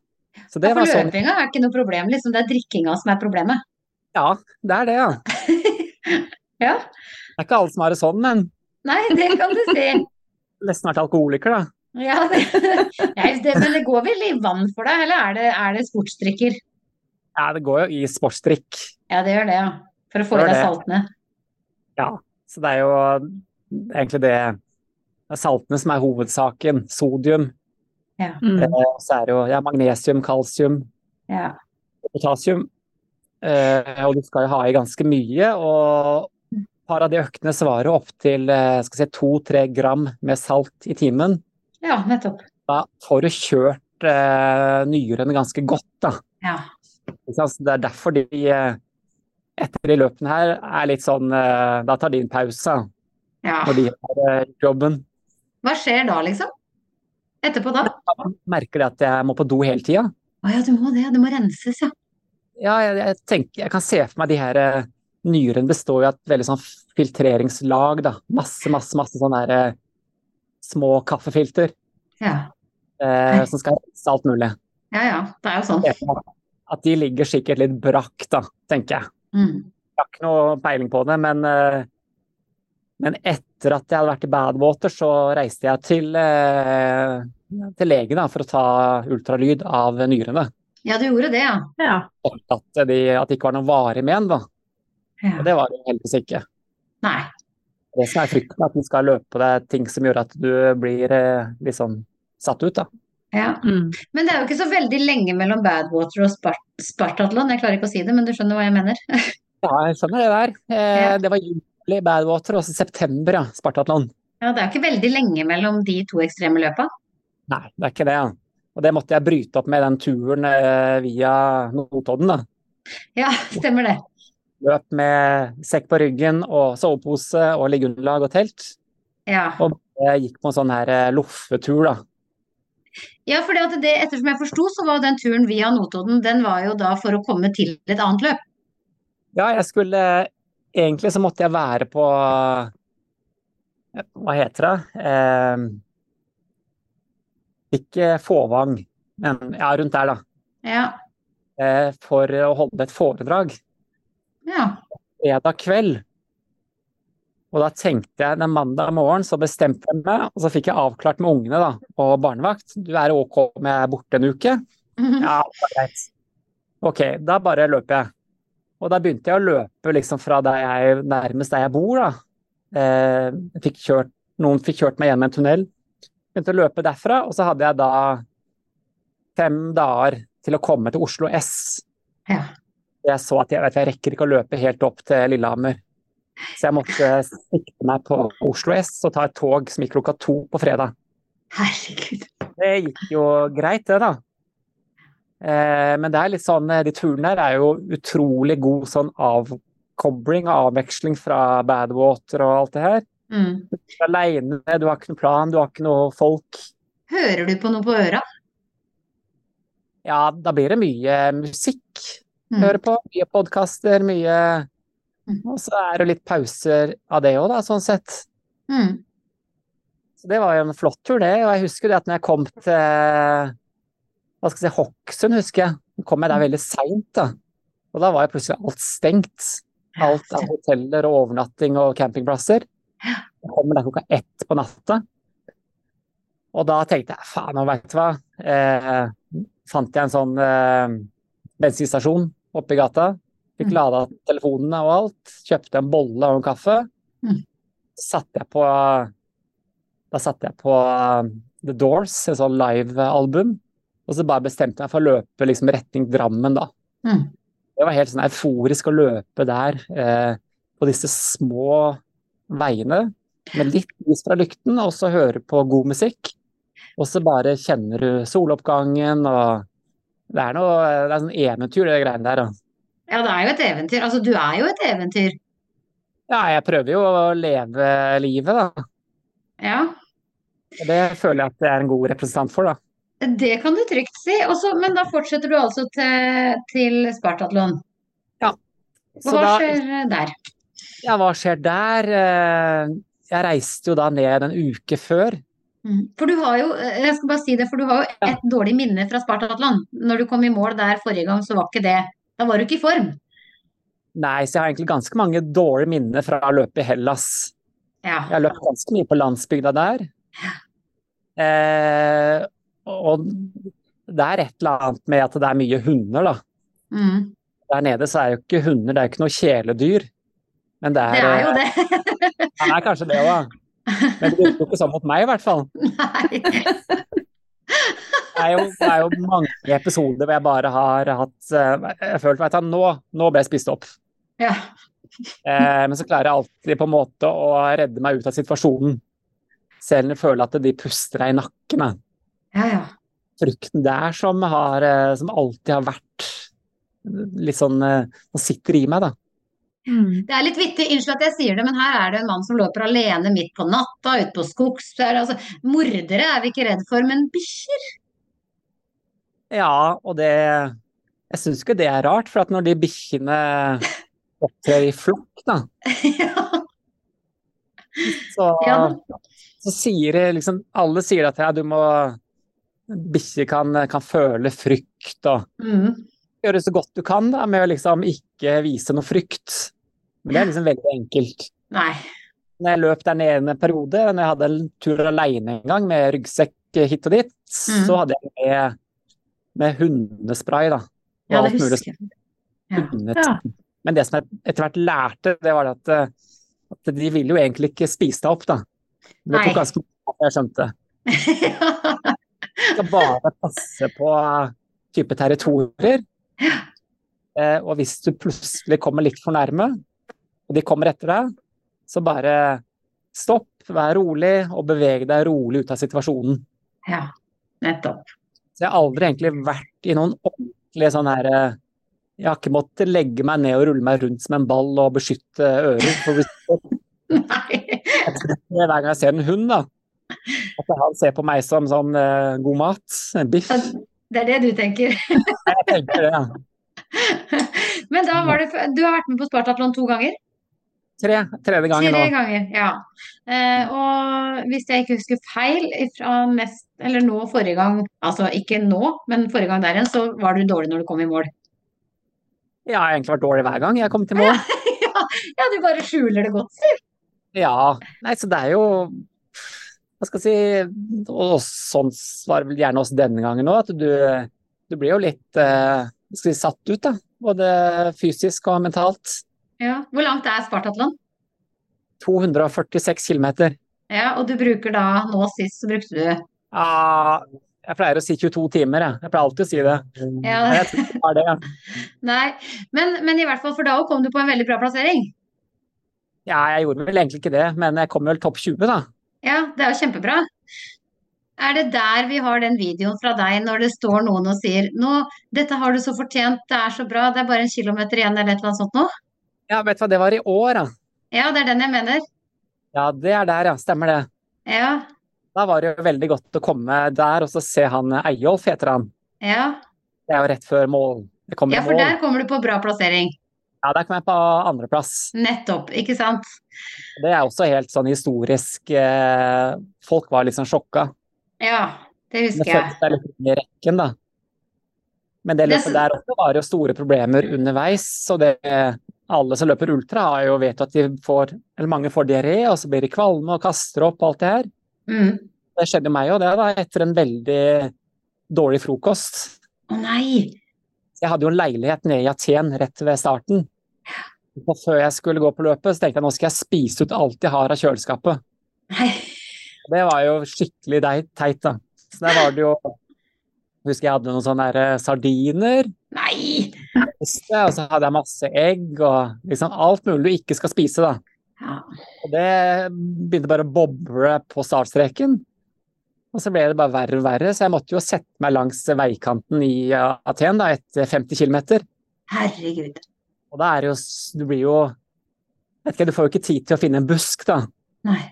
Så det Ja, for sånn løpinga er ikke noe problem, liksom. Det er drikkinga som er problemet. Ja, det er det, ja. Ja. Det er ikke alle som har det sånn, men Nei, det kan du si. nesten vært alkoholiker, da. Ja, det, det, men det går vel i vann for deg, eller er det, er det sportsdrikker? Ja, det går jo i sportsdrikk. Ja, det gjør det, ja. For å få i deg saltene. Ja, så det er jo egentlig det det er saltene som er hovedsaken. Sodium. Mm. Eh, så er det jo ja, magnesium, kalsium, Ja. potasium. Eh, og du skal jo ha i ganske mye. Og et par av de øktene svarer opp til eh, si, to-tre gram med salt i timen. ja, nettopp. Da får du kjørt eh, nyrene ganske godt, da. Ja. Det er derfor de etter de løpene her er litt sånn eh, Da tar de en pause ja. når de har eh, jobben. Hva skjer da, liksom? Etterpå da? Merker det at jeg må på do hele tida. Å ja, du må det. Det må renses, ja. Ja, jeg, jeg tenker, jeg kan se for meg de her Nyren Nyrene består jo av et veldig sånn filtreringslag, da. Masse, masse, masse sånne her eh, små kaffefilter Ja. eh, som skal rense alt mulig. ja ja, det er jo sånn. At de ligger sikkert litt brakk, da, tenker jeg. Mm. Jeg har ikke noe peiling på det, men, men men etter at jeg hadde vært i Badwater, så reiste jeg til, eh, til lege da, for å ta ultralyd av nyrene. Ja, du gjorde det, ja. Ja. At, de, at det ikke var noen varig men, da. ja. Og det var det heldigvis ikke. Nei. Det som er frykten, er at du skal løpe på deg ting som gjør at du blir eh, liksom satt ut, da. Ja. Mm. Men det er jo ikke så veldig lenge mellom Badwater og Spart Spartatlon. Jeg klarer ikke å si det, men du skjønner hva jeg mener. Ja, jeg skjønner det der. Eh, Ja. Det var juli Badwater, og så september, ja. Spartatland. Ja, det er ikke veldig lenge mellom de to ekstreme løpa. Nei, det er ikke det. ja. Og det måtte jeg bryte opp med den turen eh, via Notodden, da. Ja, stemmer det. Løp med sekk på ryggen og sovepose og liggeunderlag og telt. Ja. Og jeg gikk på en sånn her eh, loffetur, da. Ja, for det, ettersom jeg forsto, så var den turen via Notodden, den var jo da for å komme til et annet løp. Ja, jeg skulle Egentlig så måtte jeg være på Hva heter det? Eh, ikke Fåvang, men ja, rundt der, da. Ja. Eh, for å holde et foredrag Ja. fredag kveld. Og da tenkte jeg den mandag morgen så bestemte jeg meg, og så fikk jeg avklart med ungene da, på barnevakt. Du er OK om jeg er borte en uke? Ja, det var greit. OK, da bare løper jeg. Og da begynte jeg å løpe liksom fra der jeg, nærmest der jeg bor, da. Eh, fikk kjørt, noen fikk kjørt meg gjennom en tunnel. Begynte å løpe derfra, og så hadde jeg da fem dager til å komme til Oslo S. Ja. Jeg så at jeg, vet, jeg rekker ikke å løpe helt opp til Lillehammer. Så jeg måtte sikte meg på Oslo S og ta et tog som gikk klokka to på fredag. Herregud. Det gikk jo greit, det, da. Eh, men det er litt sånn, de turene her er jo utrolig god sånn avkobling og avveksling fra Badwater og alt det her. Mm. Du er aleine, du har ikke noen plan, du har ikke noe folk. Hører du på noe på øra? Ja, da blir det mye musikk. Mm. Høre på. Mye podkaster, mye Mm. Og så er det litt pauser av det òg, da, sånn sett. Mm. Så det var jo en flott tur, det. Og jeg husker det at når jeg kom til hva skal jeg si, Hokksund, husker jeg. Så kom jeg der veldig seint, da. Og da var jo plutselig alt stengt. Alt av hoteller og overnatting og campingplasser. Jeg kommer der klokka ett på natta. Og da tenkte jeg faen, nå veit du hva. Eh, fant jeg en sånn eh, bensinstasjon oppe i gata. Fikk Mm. lada telefonene og alt. Kjøpte en bolle og en kaffe. Mm. Satte jeg på Da satte jeg på um, The Doors, en sånn live-album. Og så bare bestemte jeg meg for å løpe liksom retning Drammen, da. Mm. Det var helt sånn euforisk å løpe der, eh, på disse små veiene. Med litt lys fra lykten, og så høre på god musikk. Og så bare kjenner du soloppgangen og Det er noe Det er sånn eventyr, det greiene der. da. Ja, det er jo et eventyr. Altså, du er jo et eventyr. Ja, jeg prøver jo å leve livet, da. Ja, det føler jeg at jeg er en god representant for, da. Det kan du trygt si. Også, men da fortsetter du altså til, til Spartatlon. Så Hva da, skjer der? ja, hva skjer der? Eh, Jeg reiste jo da ned en uke før. Mm. For du har jo, jeg skal bare si det, for du har jo Ja. et dårlig minne fra Spartatlon. Når du kom i mål der forrige gang, så var ikke det Da var du ikke i form. Nei, så jeg har egentlig ganske mange dårlige minner fra å løpe i Hellas. Ja. Jeg har løpt ganske mye på landsbygda der. Eh, og det er et eller annet med at det er mye hunder, da. Mm. Der nede så er jo ikke hunder, det er jo ikke noe kjæledyr. Men det er, Det er jo det. eh, det er kanskje det òg. Men det virker jo ikke sånn mot meg, i hvert fall. Nei. Det er, jo, det er jo mange episoder hvor jeg bare har hatt eh, Jeg følte at nå, nå ble jeg spist opp. Ja. Eh, men så klarer jeg alltid på en måte å redde meg ut av situasjonen. Selv om jeg føler at de puster deg i nakken. Ja, ja. Frykten der som, har, eh, som alltid har vært litt sånn eh, Som sitter i meg, da. Det er litt vittig, unnskyld at jeg sier det, men her er det en mann som løper alene midt på natta, ute på skogs. Altså, mordere er vi ikke redd for, men bikkjer? Ja, og det Jeg syns ikke det er rart, for at når de bikkjene opptrer i flokk, da, Ja. så, så sier det liksom Alle sier at ja, du må Bikkjer kan, kan føle frykt og Mm. gjøre så godt du kan da, med å liksom ikke vise noe frykt. Men det er liksom veldig enkelt. Nei. Når jeg løp der nede en periode, når jeg hadde en tur alene en gang med ryggsekk hit og dit, Mm. så hadde jeg med, med hundespray, da. Ja, det husker jeg. Ja. Ja. Men det som jeg etter hvert lærte, det var at, at de ville jo egentlig ikke spise deg opp, da. Det tok ganske mye jeg skjønte. skal bare passe på type territorier. Eh, og hvis du plutselig kommer litt for nærme, og de kommer etter deg, så bare stopp, vær rolig og beveg deg rolig ut av situasjonen. ja, nettopp. Så jeg har aldri egentlig vært i noen ordentlige sånn her eh, Jeg har ikke måttet legge meg ned og rulle meg rundt som en ball og beskytte ører. For hvis Nei. hver gang jeg ser en hund, da, at han ser på meg som sånn uh, god mat, en biff. Det er det du tenker. Jeg tenker det, ja. Men da var det Du har vært med på Spartatlon to ganger? Tre, tredje gangen Tre ganger, ja. Eh, og hvis jeg ikke husker feil, fra nest, eller nå forrige gang, altså ikke nå, men forrige gang der igjen, så var du dårlig når du kom i mål. Jeg har egentlig vært dårlig hver gang jeg kom til mål. ja, ja, du bare skjuler det godt, si. Ja, nei, så det er jo Hva skal jeg si Og sånn var vel gjerne også denne gangen òg, at du, du blir jo litt eh, si, satt ut, da. Både fysisk og mentalt. Ja. Hvor langt er Spartatlon? 246 km. Ja, og du bruker da, nå sist så brukte du Ah, jeg pleier å si 22 timer, jeg. Jeg pleier alltid å si det. Ja. Jeg tror det er det. ja. Nei, men, men i hvert fall for da kom du på en veldig bra plassering. Ja, jeg gjorde vel egentlig ikke det, men jeg kom vel topp 20, da. Ja, det er jo kjempebra. Er det der vi har den videoen fra deg når det står noen og sier nå, dette har du så fortjent, det er så bra, det er bare en kilometer igjen eller et eller annet sånt nå? Ja, vet du hva, det var i år, da. Ja, det er den jeg mener. Ja, det er der, ja. Stemmer det. Ja, Da var det jo veldig godt å komme der og så se han Eyolf, heter han. ja. Det er jo rett før mål. Det kommer Ja, for mål. der kommer du på bra plassering. Ja, der kom jeg på andreplass. Nettopp, ikke sant? Det er også helt sånn historisk. eh, Folk var litt sånn sjokka. Ja, det husker jeg. Det føltes litt i rekken, da. Men det Det løpet der også var jo store problemer underveis. Så det alle som løper ultra, har jo vet at de får, eller mange får diaré, og så blir de kvalme og kaster opp og alt det her. Mm. Det skjedde meg jo det, da, etter en veldig dårlig frokost. Å nei! Jeg hadde jo en leilighet nede i Aten rett ved starten. Og før jeg skulle gå på løpet, så tenkte jeg nå skal jeg spise ut alt jeg har av kjøleskapet. Nei. Det var jo skikkelig teit, da. Så der var det jo Husker jeg hadde noen sånne eh, sardiner, Nei! og så hadde jeg masse egg og liksom alt mulig du ikke skal spise, da. Og det begynte bare å boble på startstreken. Og så ble det bare verre og verre, så jeg måtte jo sette meg langs veikanten i Aten da, etter 50 km. Herregud. Og da er det jo Du blir jo vet ikke, Du får jo ikke tid til å finne en busk, da. Nei.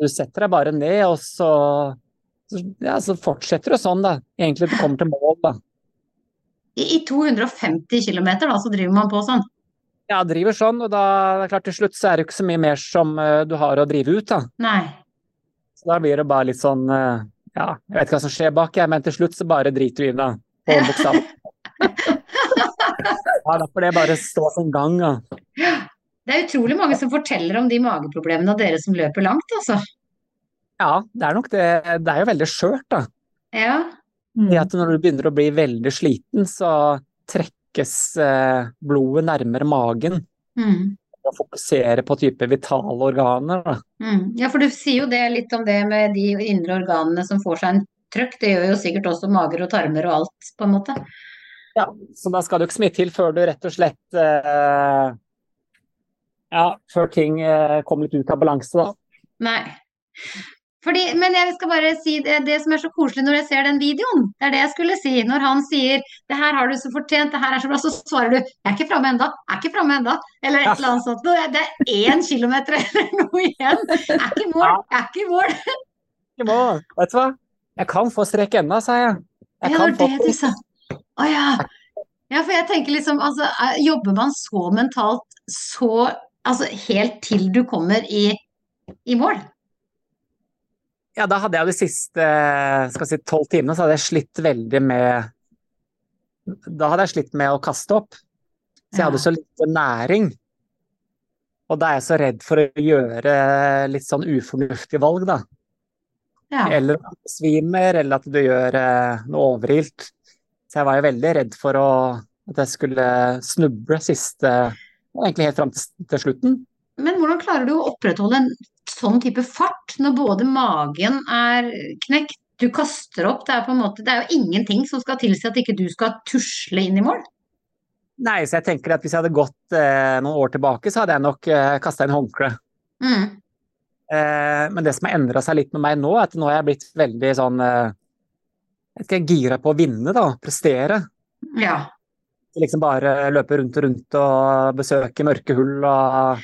Du setter deg bare ned, og så så- Ja, så fortsetter du sånn, da. Egentlig du kommer til mål, da. I, I 250 km da, så driver man på sånn. Ja, driver sånn, og da det er klart til slutt så er det jo ikke så mye mer som uh, du har å drive ut, da. Nei. Så da blir det bare litt sånn uh, Ja, jeg vet ikke hva som skjer bak, jeg, men til slutt så bare driter du i det. På bokstaven. Ja, derfor det bare står som gang, ja. Det er utrolig mange som forteller om de mageproblemene av dere som løper langt, altså. Ja, det er nok det. Det er jo veldig skjørt, da. Ja. Det at når du begynner å bli veldig sliten, så trekkes eh, blodet nærmere magen. Mm. Og fokusere på type vitale organer, da. Mm. Ja, for du sier jo det litt om det med de indre organene som får seg en trøkk. Det gjør jo sikkert også mager og tarmer og alt, på en måte. Ja, så da skal det jo ikke så mye til før du rett og slett eh, Ja, før ting eh, kommer litt ut av balanse, da. Nei. Fordi, men jeg skal bare si det, det som er så koselig når jeg ser den videoen, det er det jeg skulle si. Når han sier 'det her har du så fortjent, det her er så bra', så svarer du 'jeg er ikke framme enda, jeg er ikke framme enda', eller et eller annet sånt. Det er én kilometer eller noe igjen. Jeg er ikke i mål, jeg er ikke i mål. Ikke vet du hva? Jeg kan få strekk ennå, sa jeg. Jeg Ja, kan det var få det du sa. Å ja. Ja, for jeg tenker liksom, altså, er- jobber man så mentalt så Altså helt til du kommer i, i mål? Ja, da hadde jeg de siste skal jeg si, tolv timene så hadde jeg slitt veldig med Da hadde jeg slitt med å kaste opp. Så jeg hadde så lite næring. Og da er jeg så redd for å gjøre litt sånn ufornuftige valg, da. Ja. Eller at du svimer, eller at du gjør eh, noe overilt. Så jeg var jo veldig redd for å, at jeg skulle snuble siste Egentlig helt fram til, til slutten. Men hvordan klarer du å opprettholde en sånn type fart når både magen er knekt, du kaster opp, det er på en måte, det er jo ingenting som skal tilsi at ikke du skal tusle inn i mål? Nei, så jeg tenker at hvis jeg hadde gått eh, noen år tilbake, så hadde jeg nok eh, kasta inn håndkle. Mm. Eh, men det som har endra seg litt med meg nå, er at nå har jeg blitt veldig sånn eh, Jeg skal gira på å vinne, da. Prestere. Ja. Liksom bare løpe rundt og rundt og besøke mørke hull og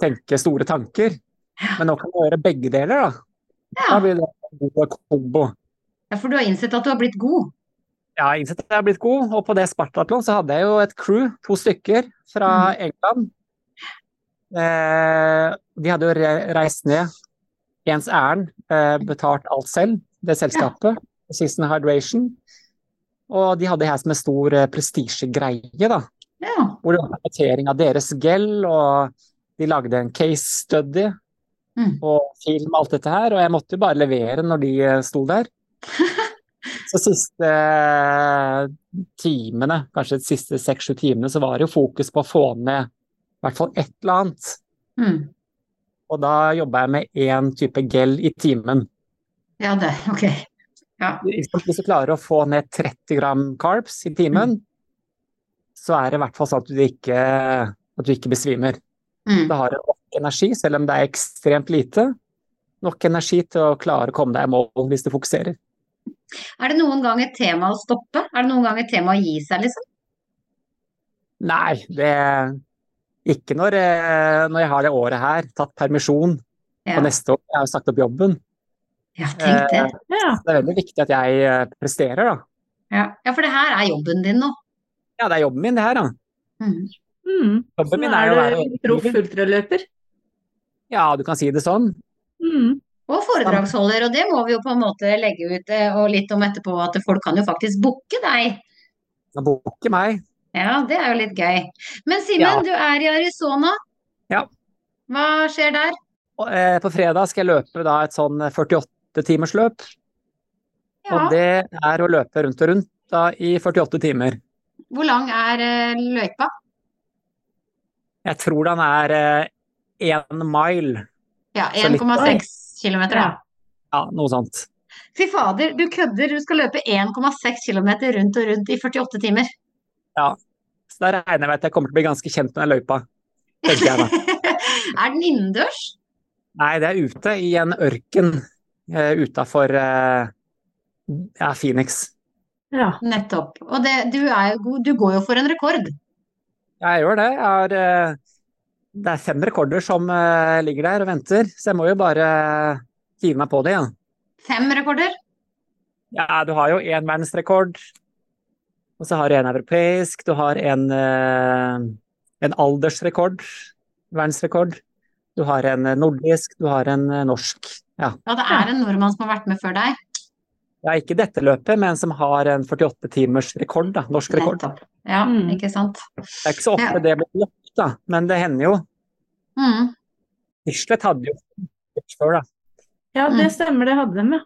tenke store tanker. Men nå kan du gjøre begge deler, da. Da ja. blir det en god kombo. Ja, for du har innsett at du har blitt god. Ja, jeg har innsett at jeg har blitt god, og på det Spartatlon så hadde jeg jo et crew, to stykker, fra England. Eh, de hadde jo reist ned. Jens ærend eh, betalt alt selv, det selskapet. Season Hydration. Og de hadde her som en stor eh, prestisjegreie, da. Ja. Hvor det var rapportering av deres gel, og de lagde en case study Mm. og film alt dette her. Og jeg måtte jo bare levere når de eh, sto der. Så siste eh, timene, kanskje de siste seks-sju timene, så var det jo fokus på å få ned i hvert fall et eller annet. Mm. Og da jobba jeg med én type gel i timen. Ja, det, ok. Ja. Hvis du klarer å få ned 30 gram carbs i timen, så er det i hvert fall sånn at du ikke, at du ikke besvimer. Mm. Da har du nok energi, selv om det er ekstremt lite. Nok energi til å klare å komme deg i mål hvis du fokuserer. Er det noen gang et tema å stoppe? Er det noen gang et tema å gi seg, liksom? Nei, det ikke når, eh, når jeg har det året her, tatt permisjon, Ja, og neste år jeg har jo sagt opp jobben. Ja tenk det. Ja. Det er veldig viktig at jeg eh, presterer, da. Ja. ja, for det her er jobben din nå. Ja, det er jobben min, det her, da. Mm. Mm. Jobben min er er å være proff ultraløper. Ja, du kan si det sånn. Mm. Og foredragsholder, og det må vi jo på en måte legge ut eh, og litt om etterpå, at folk kan jo faktisk booke deg. Kan bukker meg. Ja, det er jo litt gøy. Men Simen, Ja. du er i Arizona. Ja. Hva skjer der? Eh, på fredag skal jeg løpe da et sånn 48-timersløp. Ja. Og det er å løpe rundt og rundt da i 48 timer. Hvor lang er eh, løypa? Jeg tror den er én mile. Ja, 1,6 km. Ja. Ja, noe sånt. Fy fader, du kødder. Du skal løpe 1,6 km rundt og rundt i 48 timer. Ja, Så da regner jeg med at jeg kommer til å bli ganske kjent med den løypa. Tenker jeg da. er den innendørs? Nei, det er ute i en ørken uh, utafor ja, Phoenix. Ja. Nettopp. Og det, du er. Du går jo for en rekord. Jeg gjør det. Jeg har, eh, det er fem rekorder som eh, ligger der og venter, så jeg må jo bare hive meg på det igjen. Fem rekorder. Ja, du har jo én verdensrekord, og så har du en europeisk, du har en, eh, en aldersrekord, verdensrekord. Du har en eh, nordisk, du har en eh, norsk. Ja. Ja, det er en nordmann som har vært med før deg. ja, ikke dette løpet, men som har en 48 timers rekord, da. Norsk rekord. Nettopp. Ja, Mm. ikke sant. Det er ikke så ofte Ja. det blir løpt, da, men det hender jo. Mm. Bislett hadde jo før, da. ja, det stemmer, det hadde de, ja.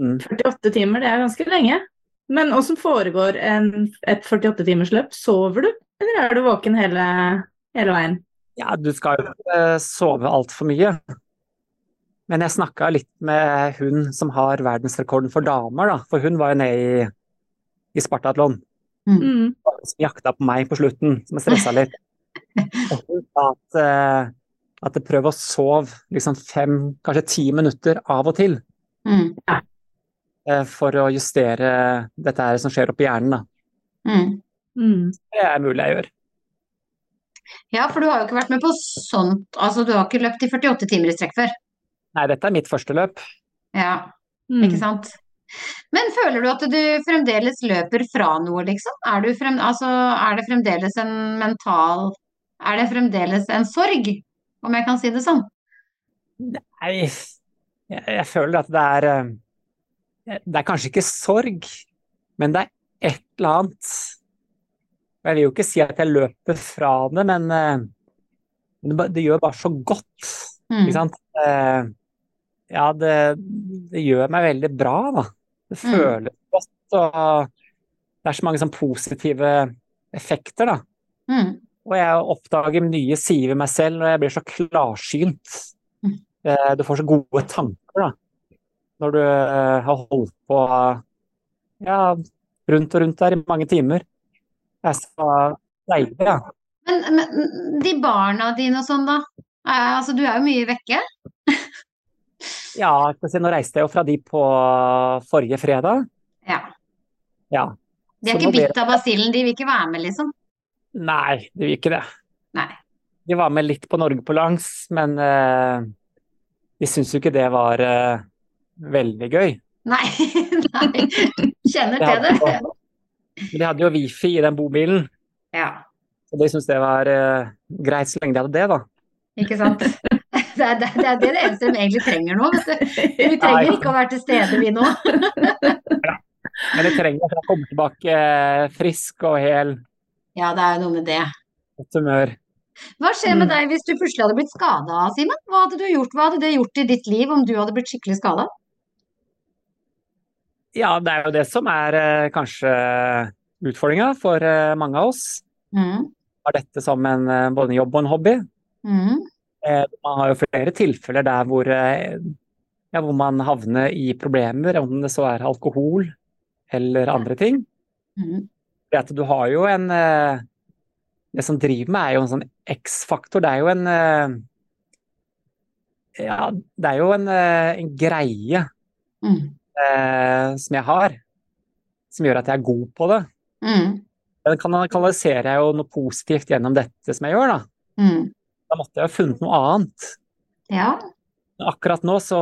Mm. 48 timer, det er ganske lenge. Men åssen foregår en, et 48-timersløp? Sover du, eller er du våken hele, hele veien? Ja, du skal jo ikke sove altfor mye. Men jeg snakka litt med hun som har verdensrekorden for damer, da. For hun var jo nede i, i Spartatlon. Mm. Som jakta på meg på slutten, som jeg stressa litt. Og hun sa at, eh, at jeg prøver å sove liksom fem, kanskje ti minutter av og til. Mm. eh, For å justere dette her som skjer oppi hjernen, da. Mm. Mm. Det er mulig jeg gjør. Ja, for du har jo ikke vært med på sånt. Altså, du har ikke løpt i 48 timer i strekk før. Nei, dette er mitt første løp. Ja, Mm. ikke sant. Men føler du at du fremdeles løper fra noe, liksom? Er du frem, altså, er det fremdeles en mental Er det fremdeles en sorg, om jeg kan si det sånn? Nei, jeg, jeg føler at det er eh, Det er kanskje ikke sorg, men det er et eller annet. Jeg vil jo ikke si at jeg løper fra det, men eh, det, det gjør bare så godt. Mm. Ikke sant? Ja, det, det gjør meg veldig bra, da. Det Mm. føles godt, og det er så mange sånn positive effekter, da. Mm. Og jeg oppdager nye sider ved meg selv, og jeg blir så klarsynt. Mm. Eh, Du får så gode tanker, da. Når du eh, har holdt på ja, rundt og rundt der i mange timer. Det er så deilig, ja. Men, men de barna dine og sånn, da? Eh, altså, du er jo mye vekke. Ja, si, nå reiste jeg jo fra de på forrige fredag. Ja. Ja. De er Så ikke bitt blir av basillen, de vil ikke være med, liksom? Nei, de vil ikke det. Nei. De var med litt på Norge på langs, men uh, de syntes jo ikke det var uh, veldig gøy. Nei, nei. Kjenner til det. men de hadde jo wifi i den bobilen, Ja, så de syntes det var uh, greit så lenge de hadde det, da. ikke sant? Det er det, det er det eneste de egentlig trenger nå, vet du. Vi trenger ikke å være til stede, vi nå. Men de trenger jeg kommer tilbake eh, frisk og hel, Ja, det er jo noe med det. godt humør. Hva skjer med Mm. deg hvis du plutselig hadde blitt skada, Simen? Hva hadde du gjort? Hva hadde det gjort i ditt liv om du hadde blitt skikkelig skada? Ja, det er jo det som er eh, kanskje utfordringa for eh, mange av oss. Mm. Har dette som en, både en jobb og en hobby. Mm. Eh, Man har jo flere tilfeller der hvor, eh, ja, hvor man havner i problemer, om det så er alkohol eller andre ting. Mm. Du har jo en eh, Det som driver meg, er jo en sånn X-faktor. Det er jo en Ja, det er jo en, en greie Mm. eh, som jeg har, som gjør at jeg er god på det. Mm. Den kan- kanaliserer jeg jo noe positivt gjennom dette som jeg gjør, da. Mm. Da måtte jeg ha funnet noe annet. Ja. Akkurat nå så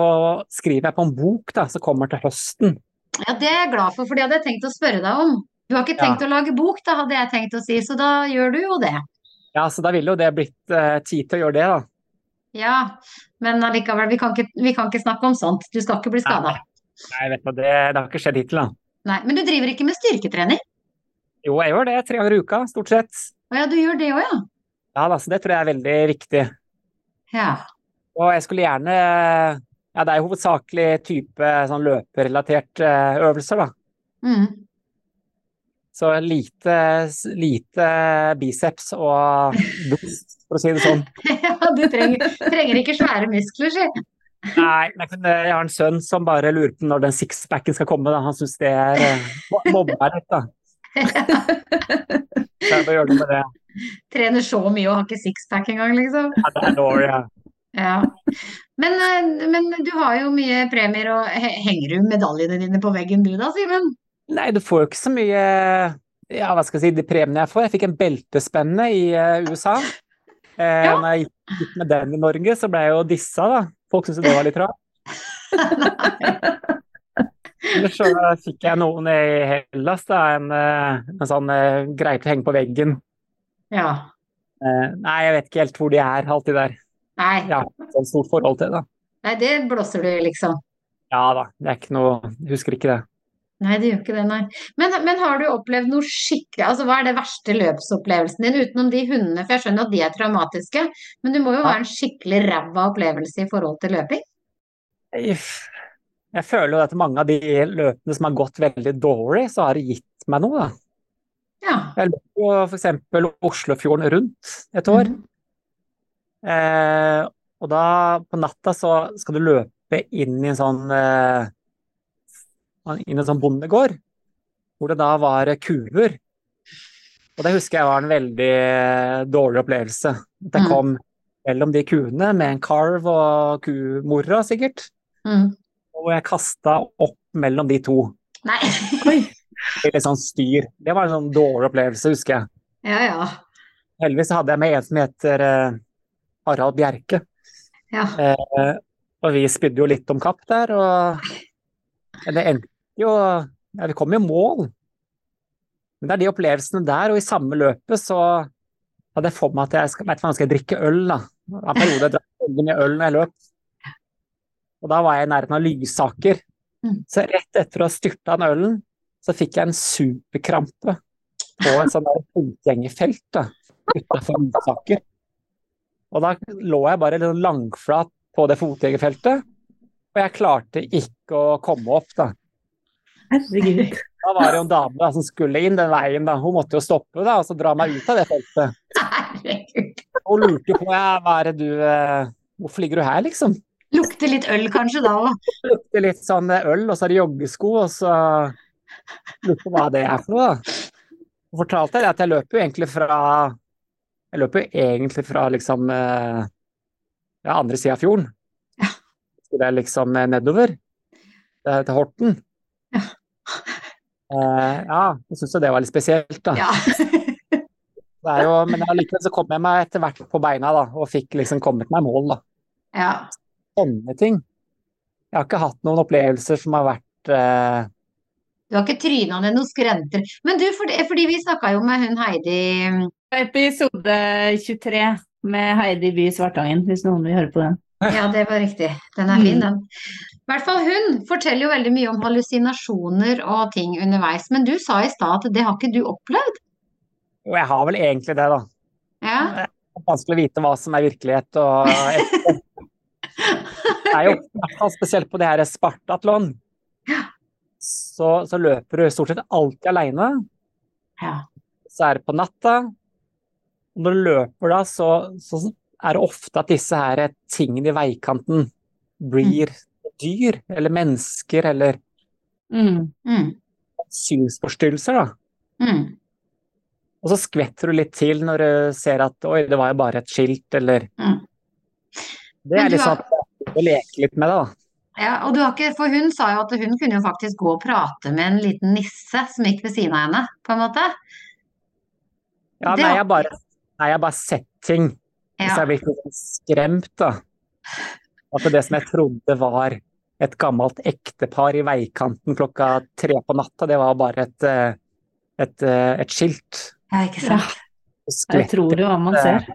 skriver jeg på en bok da, som kommer til høsten. ja, det er jeg glad for, for det hadde jeg tenkt å spørre deg om. Du har ikke tenkt å lage bok, da hadde jeg tenkt å si, så da gjør du jo det. Ja, så da ville jo det blitt eh, tid til å gjøre det, da. Ja, men allikevel, vi kan ikke, vi kan ikke snakke om sånt. Du skal ikke bli skada. Nei, vet du, det, det har ikke skjedd hittil, da. Nei, men du driver ikke med styrketrening? Jo, jeg gjør det tre ganger i uka, stort sett. Å ja, du gjør det òg, ja. Ja, da, så det tror jeg er veldig viktig. Ja. Og jeg skulle gjerne Ja, det er jo hovedsakelig type sånn løperelaterte eh, øvelser, da. Mm. Så lite, lite biceps og boost, for å si det sånn. ja, du trenger, trenger ikke svære muskler, si. Nei, men jeg har en sønn som bare lurer på når den sixpacken skal komme. Da. Han syns det er eh, mo- mobber litt, da. Så jeg må gjøre noe med det. Trener så mye og har ikke sixpack engang, liksom. Ja. Men, eh, men du har jo mye premier, og he- henger du medaljene dine på veggen du da, Simen? Nei, du får jo ikke så mye Ja, hva skal jeg si, de premiene jeg får. Jeg fikk en beltespenne i eh, USA. Eh, Ja. Når jeg gikk- med den i Norge, så ble jeg jo dissa, da. Folk syntes det var litt rart. Ellers så fikk jeg noen i Hellas, da. En, eh, en sånn greie til å henge på veggen. Ja. Eh, Nei, jeg vet ikke helt hvor de er, alt det der. Nei, Ja, sånn stort forhold til det, nei, det blåser du liksom. Ja da, det er ikke noe Jeg husker ikke det. Nei, det gjør ikke det, nei. Men, men har du opplevd noe skikkelig Altså, hva er det verste løpsopplevelsen din, utenom de hundene? For jeg skjønner at de er traumatiske, men du må jo være en skikkelig ræva opplevelse i forhold til løping? Jeg, jeg føler jo at mange av de løpene som har gått veldig dårlig, så har det gitt meg noe, da. Ja. Jeg løp jo f.eks. Oslofjorden rundt et år. Mm. Eh, og da på natta så skal du løpe inn i en sånn eh, inn i en sånn bondegård, hvor det da var kuer. Og det husker jeg var en veldig dårlig opplevelse. At jeg Mm. kom mellom de kuene med en karv og kumora, sikkert. Mm. Og jeg kasta opp mellom de to. Nei. Oi. Litt sånn styr. Det var en sånn dårlig opplevelse, husker jeg. Ja, ja. Heldigvis hadde jeg med en som heter uh, Harald Bjerke. Ja. Uh, og vi spydde jo litt om kapp der, og det endte jo Ja, vi kom i mål. Men det er de opplevelsene der, og i samme løpet så hadde jeg fått meg at jeg skal, vet hva, skal jeg drikke øl, da. Det var en periode jeg drakk veldig mye øl når jeg løp. Og da var jeg i nærheten av Lysaker. Mm. Så rett etter å ha styrta den ølen, så fikk jeg en superkrampe på en sånn der fotgjengerfelt utafor Lysaker. Og da lå jeg bare litt sånn langflat på det fotgjengerfeltet, og jeg klarte ikke å komme opp, da. Herregud. Da var det jo en dame da, som skulle inn den veien, da. Hun måtte jo stoppe da, og så dra meg ut av det feltet. Herregud. Hun lurte på ja, hva er det du eh, Hvorfor ligger du her, liksom? Lukter litt øl kanskje da òg. Lukter litt sånn øl, og så er det joggesko, og så lurte på hva det er for noe. Hun fortalte jeg at jeg løper jo egentlig fra Jeg løper jo egentlig fra liksom eh, ja, andre sida av fjorden. Ja. Skulle jeg liksom eh, nedover til, Horten. Ja. Eh, ja, jeg syns jo det var litt spesielt, da. Ja. Det jo, men allikevel så kom jeg meg etter hvert på beina, da, og fikk liksom kommet meg i mål, da. ja. Sånne ting. Jeg har ikke hatt noen opplevelser som har vært eh, Du har ikke tryna ned noen skrenter. Men du, fordi, fordi vi snakka jo med hun Heidi Episode 23 med Heidi By Svartangen, hvis noen vil høre på den. Ja, det var riktig. Den er fin, den. I hvert fall hun forteller jo veldig mye om hallusinasjoner og ting underveis. Men du sa i stad at det har ikke du opplevd? Jo, jeg har vel egentlig det, da. Ja. Det er vanskelig å vite hva som er virkelighet og Det er jo spesielt på det her Spartatlon. Så, så løper du stort sett alltid aleine. Ja. Så er det på natta. Når du løper da, så, så er det ofte at disse her tingene i veikanten blir dyr, eller mennesker, eller Mm. Mm. synsforstyrrelser, da. Mm. Og så skvetter du litt til når du ser at oi, det var jo bare et skilt, eller Mm. Det er litt har- at du leker litt med det, da. Ja, og du har ikke, for hun sa jo at hun kunne jo faktisk gå og prate med en liten nisse som gikk ved siden av henne, på en måte. Ja, Det nei, jeg bare, nei, jeg har bare sett ting. Hvis Ja. jeg blir litt skremt, da. At det som jeg trodde var et gammelt ektepar i veikanten klokka tre på natta, det var bare et, eh, et, eh, et skilt. ja, ikke sant. Ja. Jeg tror jo hva man ser.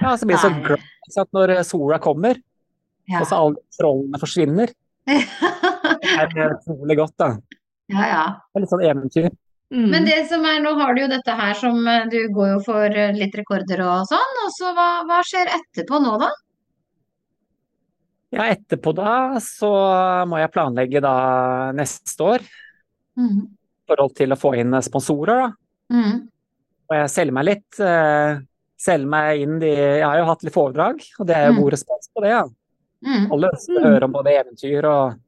Ja, så blir jeg så glad ikke når sola kommer, Ja. og så alle trollene forsvinner. Det er utrolig godt, da. ja, ja. Det er litt sånn eventyr. Mm. Men det som er, nå har du jo dette her som eh, du går jo for eh, litt rekorder og sånn, og så hva, hva skjer etterpå nå da? Ja, etterpå da så må jeg planlegge da neste år Mm. i forhold til å få inn sponsorer, da. Mm. Og jeg selger meg litt. eh, selger meg inn de Jeg har jo hatt litt foredrag, og det er jo Mm. god respons på det. Ja. Mm. Alle ønsker å Mm. høre om både eventyr og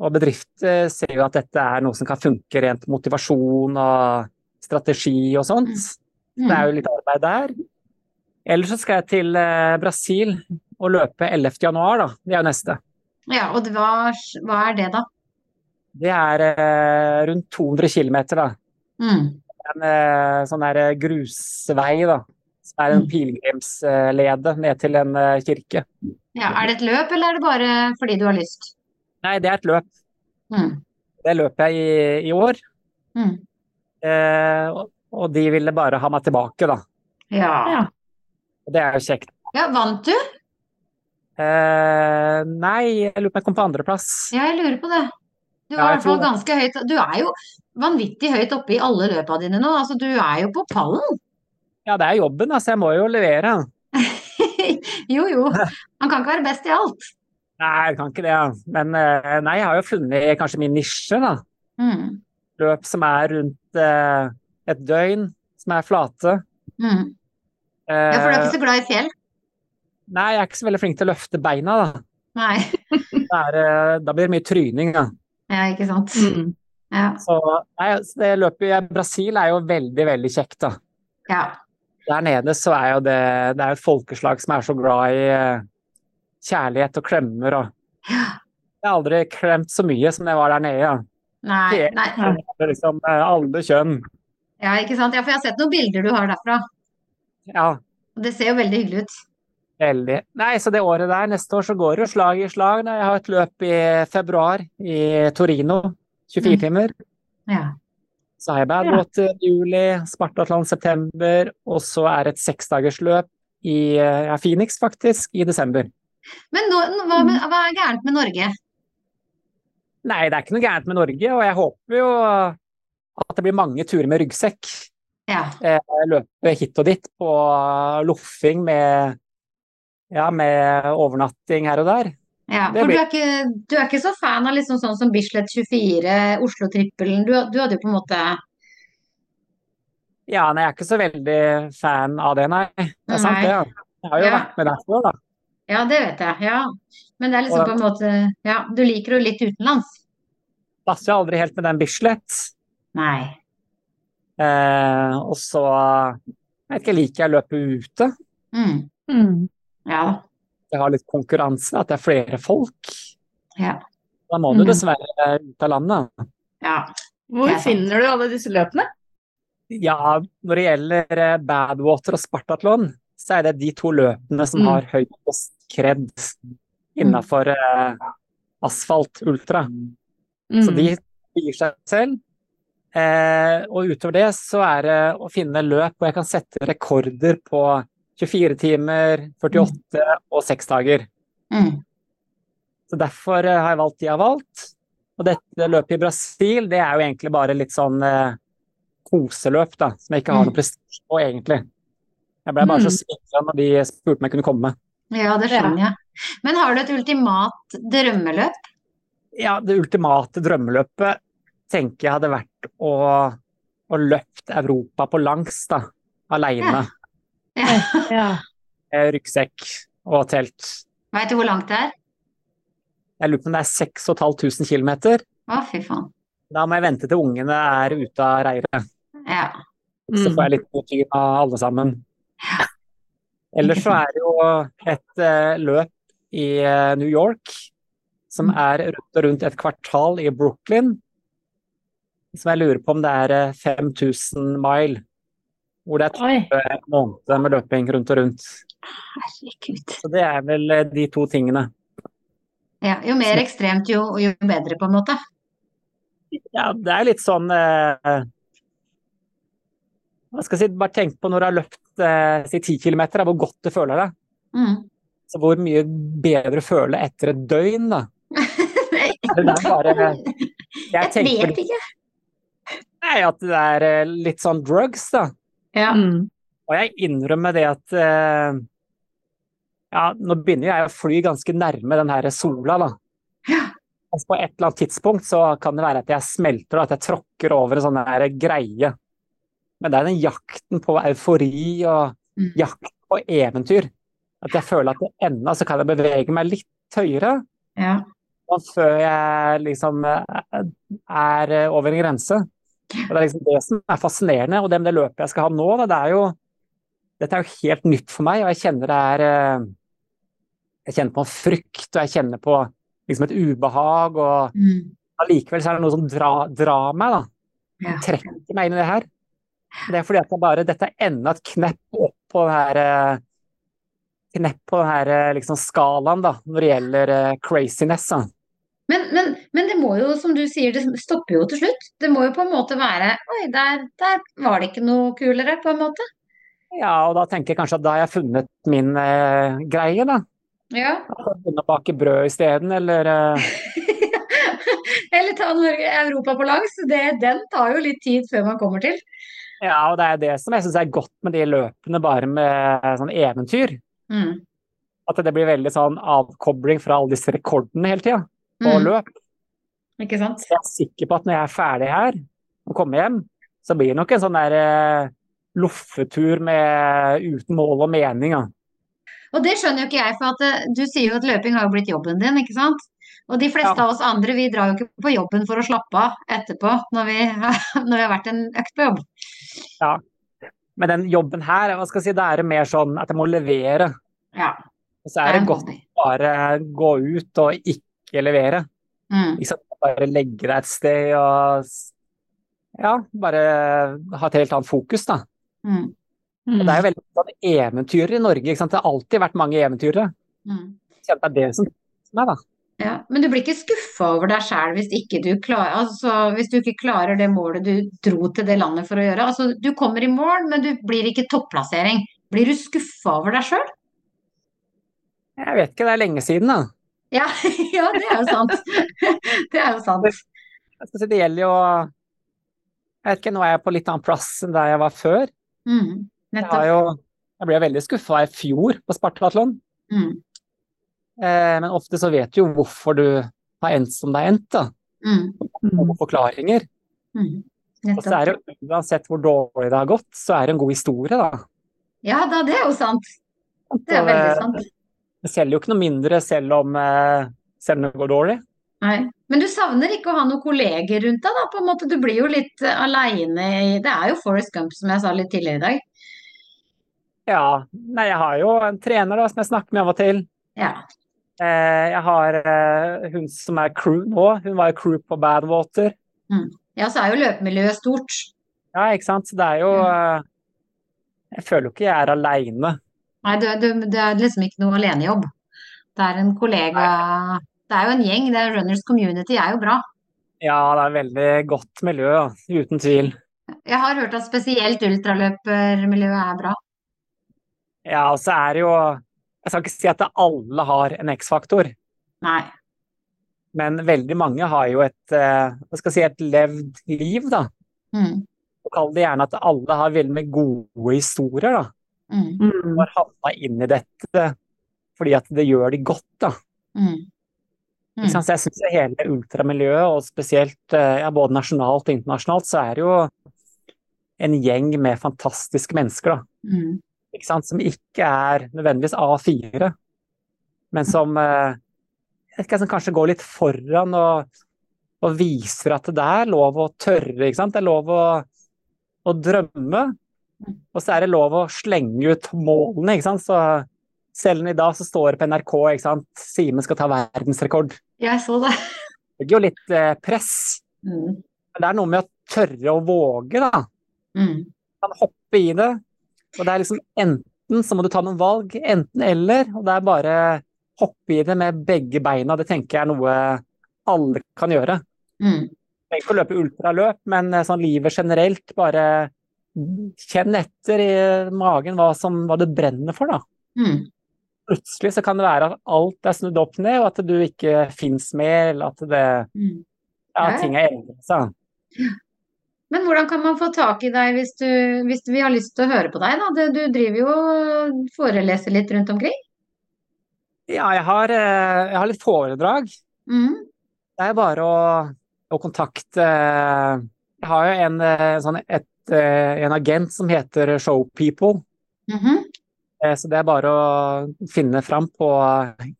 og bedrifter ser jo at dette er noe som kan funke rent motivasjon og strategi og sånt. Mm. Det er jo litt arbeid der. Ellers så skal jeg til eh, Brasil og løpe 11. januar, da. Det er jo neste. Ja, og hva, hva er det da? Det er eh, rundt 200 km, da. Mm. En eh, sånn der grusvei, da. Som er en Mm. pilegrimslede ned til en eh, kirke. Ja, er det et løp, eller er det bare fordi du har lyst? Nei, det er et løp. Mm. Det løper jeg i, i år. Mm. Eh, og, og de ville bare ha meg tilbake, da. Ja. Ja. Og det er jo kjekt. Ja, vant du? Eh, nei, jeg lurer på om jeg kom på andreplass. Ja, jeg lurer på det. Du Ja, i hvert fall tror ganske høyt. Du er jo vanvittig høyt oppe i alle løpa dine nå. Altså, du er jo på pallen. Ja, det er jobben, altså. Jeg må jo levere. Jo, jo. Man kan ikke være best i alt. Nei, jeg kan ikke det. Men eh, nei, jeg har jo funnet kanskje min nisje, da. Mm. Løp som er rundt eh, et døgn, som er flate. Mm. Ja, for du er Eh, ikke så glad i fjell? nei, jeg er ikke så veldig flink til å løfte beina, da. Nei. Er, eh, da blir det mye tryning, da. Ja, ikke sant. Mm. Ja. Så nei, så det løpet i Brasil er jo veldig, veldig kjekt, da. ja. Der nede så er jo det Det er et folkeslag som er så glad i eh, kjærlighet og klemmer og Jeg har aldri klemt så mye som jeg var der nede. Ja. Nei, nei. Det liksom eh, alle kjønn. Ja, ikke sant. Ja, for jeg har sett noen bilder du har derfra. Ja, Og det ser jo veldig hyggelig ut. veldig. Nei, så det året der, neste år så går det jo slag i slag. Jeg har et løp i februar i Torino. 24 Mm. timer. Ja. Så har jeg Badwater i juli, Spartatland september, og så er et seksdagersløp i ja, Phoenix, faktisk, i desember. Men nå, nå- hva, hva er gærent med Norge? Nei, det er ikke noe gærent med Norge, og jeg håper jo at det blir mange turer med ryggsekk. Ja. Eh, Løpe hit og dit på loffing med, ja, med overnatting her og der. Ja, for for du er ikke, du er ikke så fan av liksom sånn som Bislett 24, Oslo-trippelen. Du, du hadde jo på en måte Ja, nei, jeg er ikke så veldig fan av det, nei. Det er sant, det. Ja. Jeg har jo Ja. vært med der før, da. Ja, det vet jeg. Ja. Men det er liksom Og- på en måte Ja, du liker jo litt utenlands? Passer jo aldri helt med den Bislett. Nei. Eh, og så jeg vet ikke, liker jeg å løpe ute. Mm. Mm. Ja. Jeg har litt konkurranse, at det er flere folk. Ja. Da må du Mm. dessverre ut av landet. Ja. Hvor Det er finner du alle disse løpene? Ja, når det gjelder eh, Badwater og Spartatlon, så er det de to løpene som Mm. har høyest kred innafor eh, asfalt ultra. Mm. Så de gir seg selv. Eh, og utover det så er det å finne løp hvor jeg kan sette rekorder på 24 timer, 48 og 6 dager. Mm. Så derfor eh, har jeg valgt de jeg har valgt. Og dette løpet i Brasil, det er jo egentlig bare litt sånn eh, koseløp, da, som jeg ikke har Mm. noe prestisje på, egentlig. Jeg ble bare så Mm. smigret når de spurte om jeg kunne komme. Ja, det skjønner jeg. Men har du et ultimat drømmeløp? Ja, det ultimate drømmeløpet tenker jeg hadde vært å, å løpt Europa på langs, da. Aleine. Ja. Ja. Med Ryggsekk og telt. Veit du hvor langt det er? Jeg lurer på om det er 6500 km. Å, fy faen. Da må jeg vente til ungene er ute av reiret. Ja. Så Mm. får jeg litt motiv av alle sammen. Ellers så er det jo et uh, løp i uh, New York som er rundt og rundt et kvartal i Brooklyn. Som jeg lurer på om det er uh, 5000 mile. Hvor det er Oi. måneder måned med løping rundt og rundt. Herregud. Så det er vel eh, de to tingene. Ja, jo mer ekstremt, jo, jo bedre, på en måte. Ja, det er litt sånn eh, Hva skal jeg si, bare tenk på når du har løpt eh, si 10 km, hvor godt du føler deg. Mm. Så hvor mye bedre du føler etter et døgn, da. Det er bare Jeg Jeg vet ikke. nei, at det er eh, litt sånn drugs, da. Ja. Mm. Og jeg innrømmer det at eh, Ja, nå begynner jeg å fly ganske nærme den her sola, da. Ja. Altså på et eller annet tidspunkt så kan det være at jeg smelter og at jeg tråkker over en sånn her greie. Men det er den jakten på eufori og Mm. jakt på eventyr. At jeg føler at det ennå så kan jeg bevege meg litt høyere. Ja. Og før jeg liksom eh, er over en grense. Og Det er liksom det som er fascinerende. Og det med det løpet jeg skal ha nå, det er jo Dette er jo helt nytt for meg, og jeg kjenner det er eh, Jeg kjenner på en frykt, og jeg kjenner på liksom et ubehag, og Mm. allikevel så er det noe som drar, dra meg, da. Ja. Trekker meg inn i det her. Det er fordi at det bare Dette er enda et knepp opp på det her eh, Knepp på den her eh, liksom skalaen, da, når det gjelder uh, craziness. Da. Men, men, men det må jo, som du sier, det stopper jo til slutt. Det må jo på en måte være Oi, der, der var det ikke noe kulere, på en måte. Ja, og da tenker jeg kanskje at da har jeg funnet min eh, greie, da. Ja. Begynne å bake brød isteden, eller eh, Eller ta Norge, Europa på langs. Det, den tar jo litt tid før man kommer til. Ja, og det er det som jeg syns er godt med de løpene bare med sånn eventyr. Mm. At det blir veldig sånn avkobling fra alle disse rekordene hele tida, og Mm. løp. Ikke sant? Jeg er sikker på at når jeg er ferdig her og kommer hjem, så blir det nok en sånn der eh, loffetur med uten mål og mening. Ja. Og det skjønner jo ikke jeg, for at eh, du sier jo at løping har jo blitt jobben din, ikke sant? Og de fleste Ja. av oss andre, vi drar jo ikke på jobben for å slappe av etterpå, når vi, når vi har vært en økt på jobb. Ja, Men den jobben her, hva skal jeg si, det er mer sånn at jeg må levere. Ja. Og så er det er godt å bare gå ut og ikke levere. Mm. Ikke sant? Bare legge deg et sted og ja, bare ha et helt annet fokus, da. Mm. Og det er jo veldig sånn eventyr i Norge. Ikke sant? Det har alltid vært mange eventyrere. Mm. Det er det som er, da. Ja, men du blir ikke skuffa over deg sjæl hvis du altså, hvis du ikke klarer det målet du dro til det landet for å gjøre. Altså, du kommer i mål, men du blir ikke topplassering. Blir du skuffa over deg sjøl? Jeg vet ikke, det er lenge siden, da. Ja, ja, det er jo sant. Det er jo sant. Si, det gjelder jo Jeg vet ikke, nå er jeg på litt annen plass enn der jeg var før. Mm, Jeg, jo, jeg ble veldig skuffa i fjor på Spartatlon. Mm, Eh, men ofte så vet du jo hvorfor du har endt som det har endt, da. mm, Og forklaringer. mm, Og så er det jo uansett hvor dårlig det har gått, så er det en god historie, da. Ja da, det er jo sant. Det er veldig sant. Det selger jo ikke noe mindre selv om, eh, selv om det går dårlig. Nei. Men du savner ikke å ha noen kolleger rundt deg, da? På en måte, du blir jo litt uh, aleine i Det er jo Forest Gump, som jeg sa litt tidligere i dag. Ja, nei, jeg har jo en trener da, som jeg snakker med av og til. Ja. Eh, jeg har eh, hun som er crew nå, hun var jo crew på Badwater. ja, så er jo løpemiljøet stort. Ja, ikke sant. Så det er jo eh, Jeg føler jo ikke jeg er aleine. Nei, du, du, det er liksom ikke noe alenejobb. Det er en kollega Det er jo en gjeng. det er Runners Community er jo bra. Ja, det er veldig godt miljø, uten tvil. Jeg har hørt at spesielt ultraløpermiljøet er bra. Ja, og så er det jo Jeg skal ikke si at alle har en X-faktor, Nei. men veldig mange har jo et eh, hva skal jeg si, et levd liv, da. Mm, Kall det gjerne at alle har veldig gode historier, da. Mm. Har havna inn i dette fordi at det gjør de godt, da. mm. Mm. Så jeg syns hele ultramiljøet, og spesielt eh, ja, både nasjonalt og internasjonalt, så er det jo en gjeng med fantastiske mennesker, da. Mm. Ikke sant? Som ikke er nødvendigvis A4, men som, eh, ikke, som kanskje går litt foran og, og viser at det er lov å tørre, ikke sant. Det er lov å, å drømme. Og så er det lov å slenge ut målene, ikke sant. Så selv i dag så står det på NRK, ikke sant. Simen skal ta verdensrekord. Jeg så det. Det ligger jo litt eh, press. Mm. Men det er noe med å tørre å våge, da. Mm. kan hoppe i det. Og det er liksom enten så må du ta noen valg, enten eller. Og det er bare hoppe i det med begge beina. Det tenker jeg er noe alle kan gjøre. Mm. Trenger ikke å løpe ultraløp, men eh, sånn livet generelt, bare kjenn etter i magen hva, som, hva du brenner for, da. Mm. Plutselig så kan det være at alt er snudd opp ned, og at du ikke fins mer, eller at det, Mm. ja, ting er endret seg. Men hvordan kan man få tak i deg hvis, du, hvis vi har lyst til å høre på deg, da? Du, driver jo og foreleser litt rundt omkring. Ja, jeg har, eh, jeg har litt foredrag. Mm. Det er bare å, å kontakte Jeg har jo en, eh, sånn, et, eh, en agent som heter Showpeople. Mm -hmm. Så det er bare å finne fram på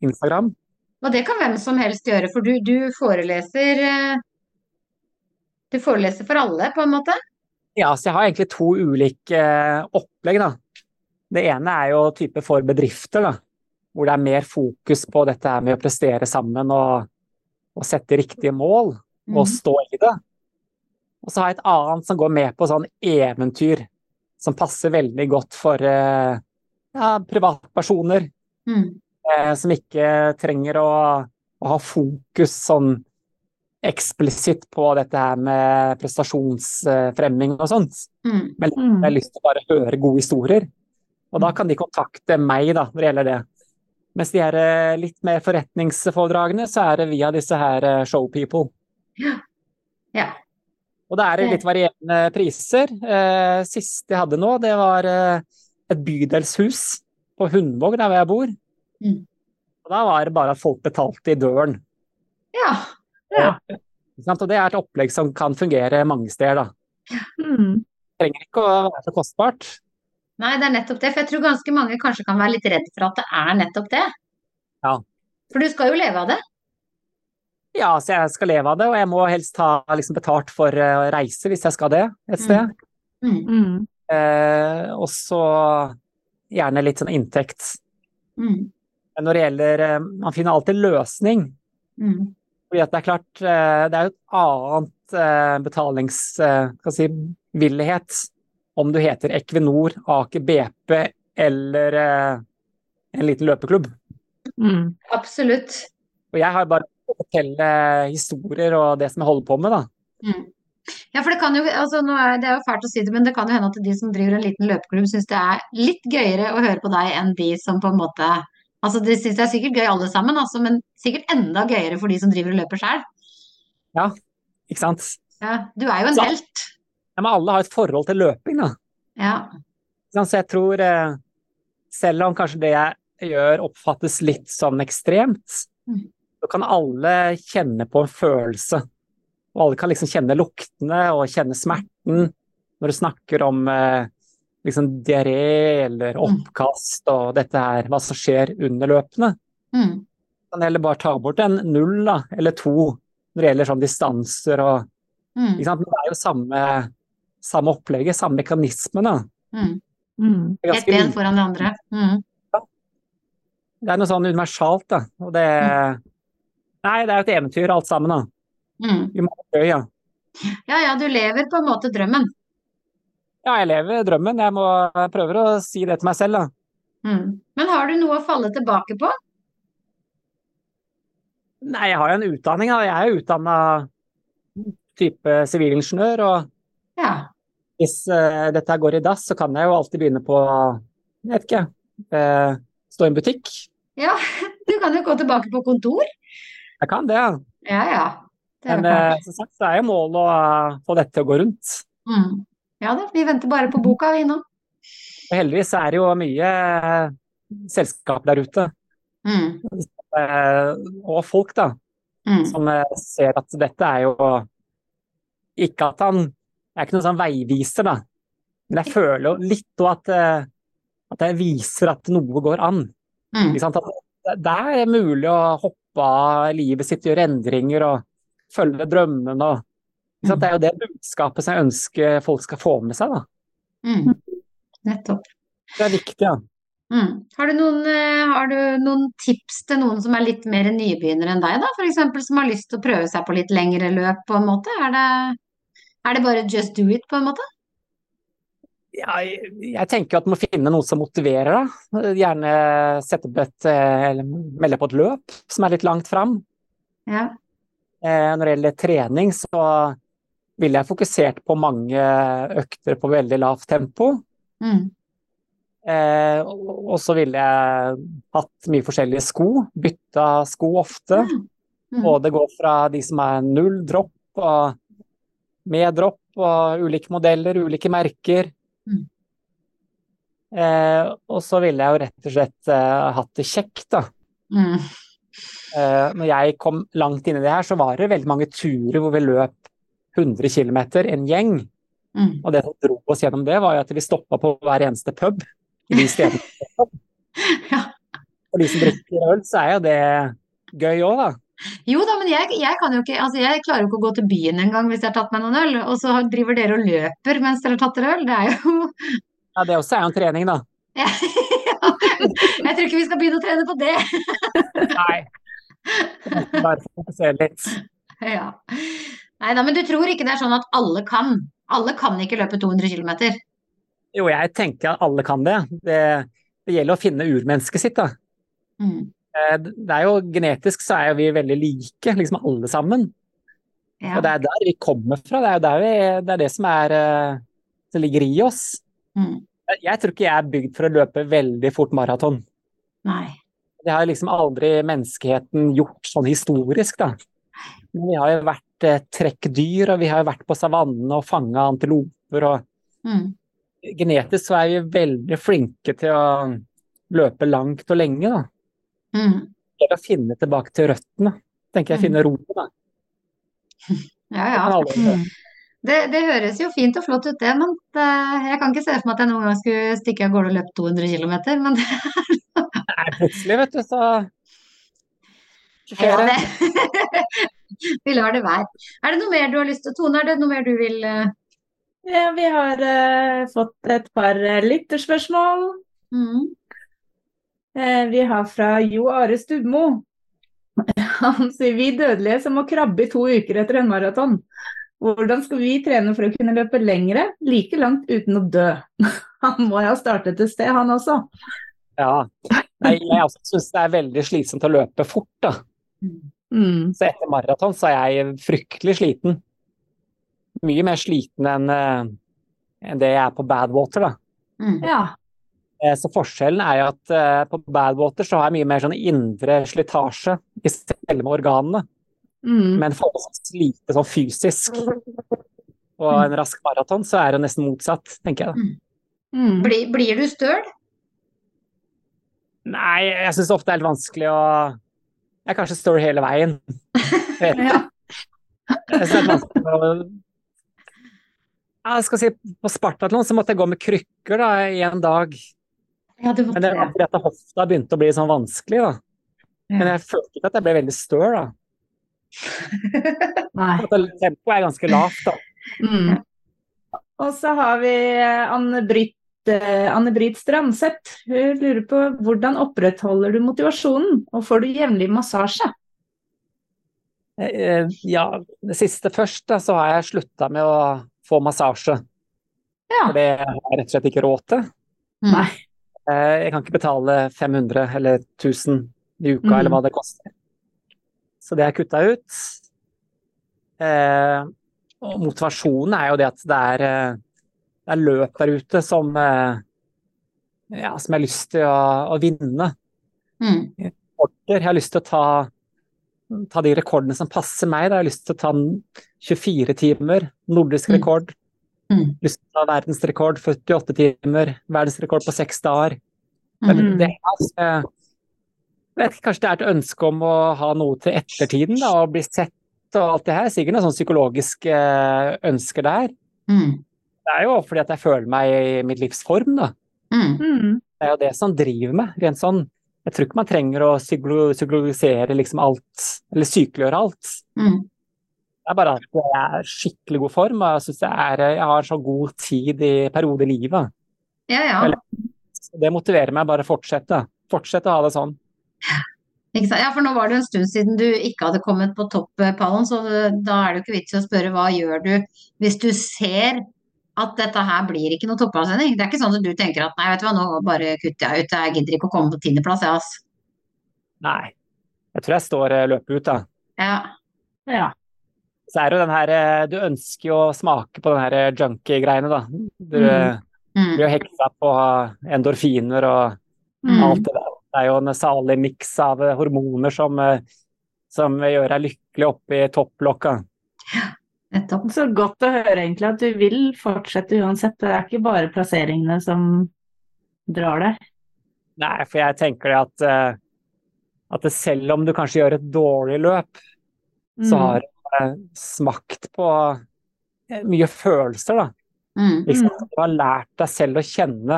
Instagram. Og det kan hvem som helst gjøre, for du, du foreleser eh, Du foreleser for alle, på en måte? Ja, så jeg har egentlig to ulike eh, opplegg, da. Det ene er jo type for bedrifter, da. Hvor det er mer fokus på dette med å prestere sammen og, og sette riktige mål. og Mhm. stå i det. Og så har jeg et annet som går med på sånn eventyr, som passer veldig godt for eh, ja, privatpersoner. Mm. Eh, som ikke trenger å, å ha fokus sånn eksplisitt på dette her med prestasjonsfremming og sånt. Mm. Men Mm. jeg har lyst til å bare høre gode historier. Og da kan de kontakte meg da, når det gjelder det. Mens de her eh, litt mer forretningsforedragene, så er det via disse her showpeople. showpeople. Ja. Og det er litt varierende priser. Eh, siste jeg hadde nå, det var eh, et bydelshus på Hundvåg, der hvor jeg bor. Mm. Og da var det bare at folk betalte i døren. Ja. Ja. Og. Og det er et opplegg som kan fungere mange steder, da. Mm. Det trenger ikke å være så kostbart. Nei, det er nettopp det. For jeg tror ganske mange kanskje kan være litt redd for at det er nettopp det. Ja. For du skal jo leve av det. Ja, så jeg skal leve av det, og jeg må helst ha liksom, betalt for eh, å reise hvis jeg skal det et sted. Mm. Mm. Eh, og så gjerne litt sånn inntekt. Mm. Men når det gjelder eh, Man finner alltid løsning. Mm. Fordi at det er klart, eh, det er jo et annet betalingsvillighet eh, si villighet om du heter Equinor, Aker BP eller eh, en liten løpeklubb. Mm. Absolutt. Og jeg har bare fortelle historier og det som jeg holder på med, da. Mm. Ja, for det kan jo, altså er det er jo fælt å si det, men det kan jo hende at de som driver en liten løpeklubb syns det er litt gøyere å høre på deg enn de som på en måte Altså de syns det er sikkert gøy alle sammen, altså, men sikkert enda gøyere for de som driver og løper sjøl. Ikke sant? Ja, du er jo en Så- helt. Ja, men alle har et forhold til løping, da. Ja. Så jeg tror, eh, selv om kanskje det jeg gjør oppfattes litt som ekstremt, Mm. så kan alle kjenne på en følelse. Og alle kan liksom kjenne luktene og kjenne smerten når du snakker om eh, liksom diaré eller Mm. oppkast og dette her, hva som skjer under løpene. Mm. Kan heller bare ta bort en null da, eller to når det gjelder sånn distanser og Mm. ikke sant? Det er jo samme, samme opplegget, samme mekanismene. Mm. Mm. Ett ben foran det andre. Mm. Det er noe sånn universalt, da. Og det Nei, det er jo et eventyr alt sammen, da. Mm. Vi må ha gøy, ja. Ja ja, du lever på en måte drømmen. Ja, jeg lever drømmen. Jeg må prøver å si det til meg selv, da. Mm. Men har du noe å falle tilbake på? Nei, jeg har jo en utdanning, da. Jeg er jo utdanna type sivilingeniør, og Ja. hvis uh, dette går i dass, så kan jeg jo alltid begynne på, jeg vet ikke, uh, stå i en butikk. Ja, du kan jo gå tilbake på kontor. Jeg kan det, ja. Ja. Det Men klart. eh, som sagt, det er jo målet å uh, få dette til å gå rundt. Mm. Ja da, vi venter bare på boka vi nå. Og heldigvis er det jo mye eh, selskap der ute, Mm. og folk, da, Mm. som ser at dette er jo Ikke at han Jeg er ikke noen sånn veiviser, da. Men jeg føler jo litt òg at, at jeg viser at noe går an. Mm. At det- det er mulig å hoppe av livet sitt, gjøre endringer og følge drømmene og så? Det er jo det budskapet som jeg ønsker folk skal få med seg, da. Mm. Nettopp. Det er viktig, ja. Mm. Har, du noen, eh, har du noen tips til noen som er litt mer nybegynner enn deg, da? F.eks. som har lyst til å prøve seg på litt lengre løp, på en måte? Er det, er det bare just do it, på en måte? Ja, jeg, tenker at du må finne noe som motiverer deg. Gjerne sette opp et eh, eller melde på et løp som er litt langt fram. Ja. Eh, Når det gjelder trening, så ville jeg fokusert på mange økter på veldig lavt tempo. Mm. Eh, og så ville jeg hatt mye forskjellige sko. Bytta sko ofte. Mm. Både gå fra de som er null dropp og med dropp og ulike modeller, ulike merker. Mm. Eh, og så ville jeg jo rett og slett eh, hatt det kjekt, da. Mm. Eh, når jeg kom langt inn i det her, så var det veldig mange turer hvor vi løp 100 km, en gjeng. Mm. Og det som dro oss gjennom det, var jo at vi stoppa på hver eneste pub i de stedene. Ja. For de som drikker øl, så er jo det gøy òg, da. Jo da, men jeg, jeg kan jo ikke Altså, jeg klarer jo ikke å gå til byen engang hvis jeg har tatt meg noen øl, og så driver dere og løper mens dere har tatt dere øl. Det er jo Ja, det også er jo en trening, da. ja. Jeg tror ikke vi skal begynne å trene på det. Nei. Bare fokusere litt. Ja. Nei da, men du tror ikke det er sånn at alle kan? Alle kan ikke løpe 200 km. Jo, jeg tenker at alle kan det. Det, det gjelder å finne urmennesket sitt, da. Mm. Eh, Det er jo genetisk så er jo vi veldig like, liksom alle sammen. Ja. Og det er der vi kommer fra. Det er der vi, det, er det som er eh, som ligger i oss. Mm. Jeg- Jeg tror ikke jeg er bygd for å løpe veldig fort maraton. Nei. Det har liksom aldri menneskeheten gjort sånn historisk, da. Men vi har jo vært eh, trekkdyr, og vi har jo vært på savannene og fanga antiloper. og Mm. Genetisk så er vi veldig flinke til å løpe langt og lenge, da. Mm. Å finne tilbake til røttene. Tenker jeg finne roen, da. Ja, ja. kan. Det, det høres jo fint og flott ut, det, men det, jeg kan ikke se for meg at jeg noen gang skulle stikke av gårde og løpe 200 km. Men det, er Nei, plutselig, vet du, så ja. Vi lar det være. Er det noe mer du har lyst til, Tone? Er det noe mer du vil eh, Ja, vi har uh, fått et par eh, lytterspørsmål. mm. Eh, vi har fra Jo Are Stubmo. Han sier vi dødelige som må krabbe i to uker etter en maraton. Hvordan skal vi trene for å kunne løpe lengre, like langt uten å dø? Han må jo ha startet et sted, han også. Ja. Nei, jeg også syns det er veldig slitsomt å løpe fort, da. Mm. Så etter maraton så er jeg fryktelig sliten. Mye mer sliten enn eh, enn det jeg er på Badwater, da. Mm. Ja. Eh, Så forskjellen er jo at eh, på Badwater så har jeg mye mer sånn indre slitasje i selve organene, Mm. men forholdsvis lite sånn fysisk. Og en rask maraton så er det nesten motsatt, tenker jeg da. Mm. Blir, blir du støl? Nei, jeg syns ofte det er litt vanskelig å Jeg er kanskje støl hele veien. Jeg. Ja. Jeg synes det er vanskelig å ja, jeg skal si, På Spartatlon så måtte jeg gå med krykker da, i en dag. Ja, du Men måtte det var det. fordi at hofta begynte å bli sånn vanskelig. da. Men jeg følte ikke at jeg ble veldig støl. da. Nei. At Tempoet er ganske lavt. da. Mm. Og så har vi eh, Anne-Britt eh, Anne-Britt Strandseth. Hun lurer på hvordan opprettholder du motivasjonen, og får du jevnlig massasje? Eh, Ja, det siste først, da, så har jeg slutta med å få massasje. Ja. For det har jeg rett og slett ikke råd til. Nei. Eh, Jeg kan ikke betale 500 eller 1000 i uka, Mm. eller hva det koster. Så det jeg kutta ut. Eh, og motivasjonen er jo det at det er, eh, det er løp der ute som, eh, ja, som jeg har lyst til å, å vinne. Mm. Jeg har lyst til å ta, ta de rekordene som passer meg. Da. Jeg har lyst til å ta 24 timer, nordisk Mm. rekord. Mm. Ta verdensrekord 48 timer, verdensrekord på seks dager. Mm. det altså vet ikke, Kanskje det er et ønske om å ha noe til ettertiden, da, og bli sett og alt det her. Sikkert noen sånn psykologiske eh, ønsker der. Mm. Det er jo fordi at jeg føler meg i mitt livs form, da. Mm. Mm. Det er jo det som driver meg. Rent sånn. Jeg tror ikke man trenger å psykolo- psykologisere liksom alt, eller sykeliggjøre alt. Mm. Det er bare at jeg er skikkelig god form, og jeg synes jeg, er, jeg har så god tid i perioder i livet. Ja, ja. Det motiverer meg bare å fortsette. Fortsette å ha det sånn. Ikke sant? Ja, for nå var det en stund siden du ikke hadde kommet på topppallen, så da er det jo ikke vits i å spørre hva gjør du hvis du ser at dette her blir ikke noe toppavsending. Det er ikke sånn at du tenker at nei, vet du hva, nå bare kutter jeg ut, jeg gidder ikke å komme på tiendeplass, jeg, altså. Nei. Jeg tror jeg står eh, løpet ut, da. Ja. Ja. Så er det jo den her eh, Du ønsker jo å smake på den her eh, junkie-greiene, da. Du Mm. eh, Mm. blir jo hekta på endorfiner og Mm. alt det der. Det er jo en salig miks av hormoner som, som gjør deg lykkelig oppi topplokka. Nettopp. Så godt å høre egentlig at du vil fortsette uansett. Det er ikke bare plasseringene som drar deg. Nei, for jeg tenker det at, at selv om du kanskje gjør et dårlig løp, så Mm. har du smakt på eh, mye følelser, da. Mm. Liksom, du har lært deg selv å kjenne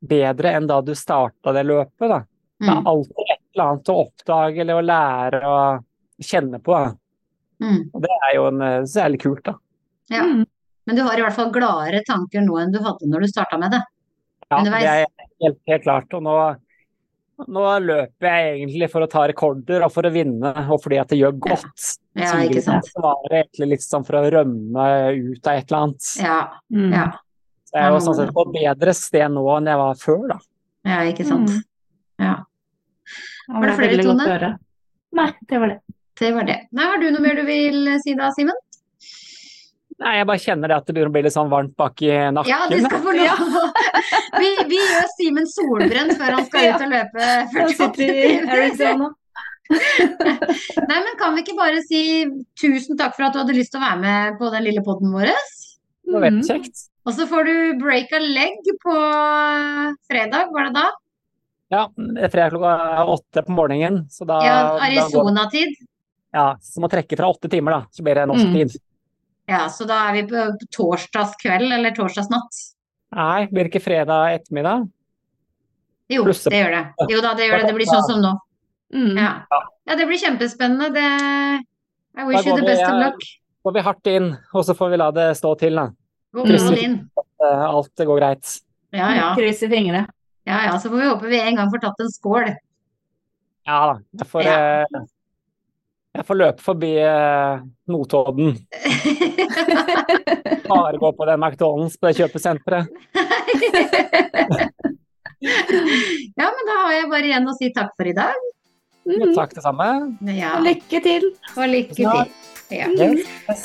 bedre enn da du starta det løpet. Da. Det Mm. er alltid et eller annet å oppdage eller å lære å kjenne på. Mm. Og det er jo en, eh, så er det kult, da. Ja. Mm. Men du har i hvert fall gladere tanker nå enn du hadde når du starta med det. Ja, det er helt, helt klart. Og nå, nå løper jeg egentlig for å ta rekorder og for å vinne, og fordi at det gjør godt. Ja, ja ikke sant. Så var det egentlig litt sånn for å rømme ut av et eller annet. Ja, Mm. ja, Så jeg er jo sånn sett på et bedre sted nå enn jeg var før, da. ja, ikke sant. Mm. Ja, Var det er flere, Tone? Nei, det var det. det var det. Nei, har du noe mer du vil si da, Simen? Nei, jeg bare kjenner det at det begynner å bli litt sånn varmt bak i nakken. Ja, du skal få lov. Vi, vi gjør Simen solbrent før han skal ut og løpe Jeg 48 sitter i timer. Arizona. Nei, men kan vi ikke bare si tusen takk for at du hadde lyst til å være med på den lille podden vår? Det var veldig Mm. kjekt. Og så får du break a leg på fredag, var det da? Ja, fredag klokka åtte på morgenen, så da, Ja. Arizona-tid. Ja, så må trekke fra åtte timer, da. Så blir det norsk Mm. tid. Ja, så da er vi på torsdagskveld eller torsdagsnatt. Nei, blir det ikke fredag ettermiddag? Jo, det gjør det. Jo da, det gjør det. Det blir sånn som nå. Mm. Ja, ja det blir kjempespennende. Det I wish you the vi, best of luck. Da Går vi hardt inn, og så får vi la det stå til, da. Krysser. inn. Eh, Alt går greit. Ja, ja. Krysser fingre. ja, ja. Så får vi håpe vi en gang får tatt en skål. Ja da. Jeg får, Ja. eh, jeg får løpe forbi eh, Notodden. Bare gå på den McDonald's på det kjøpesenteret. Ja, men da har jeg bare igjen å si takk for i dag. Mm. Takk det samme. Ja, Lykke til. og lykke til. Ja. Yes.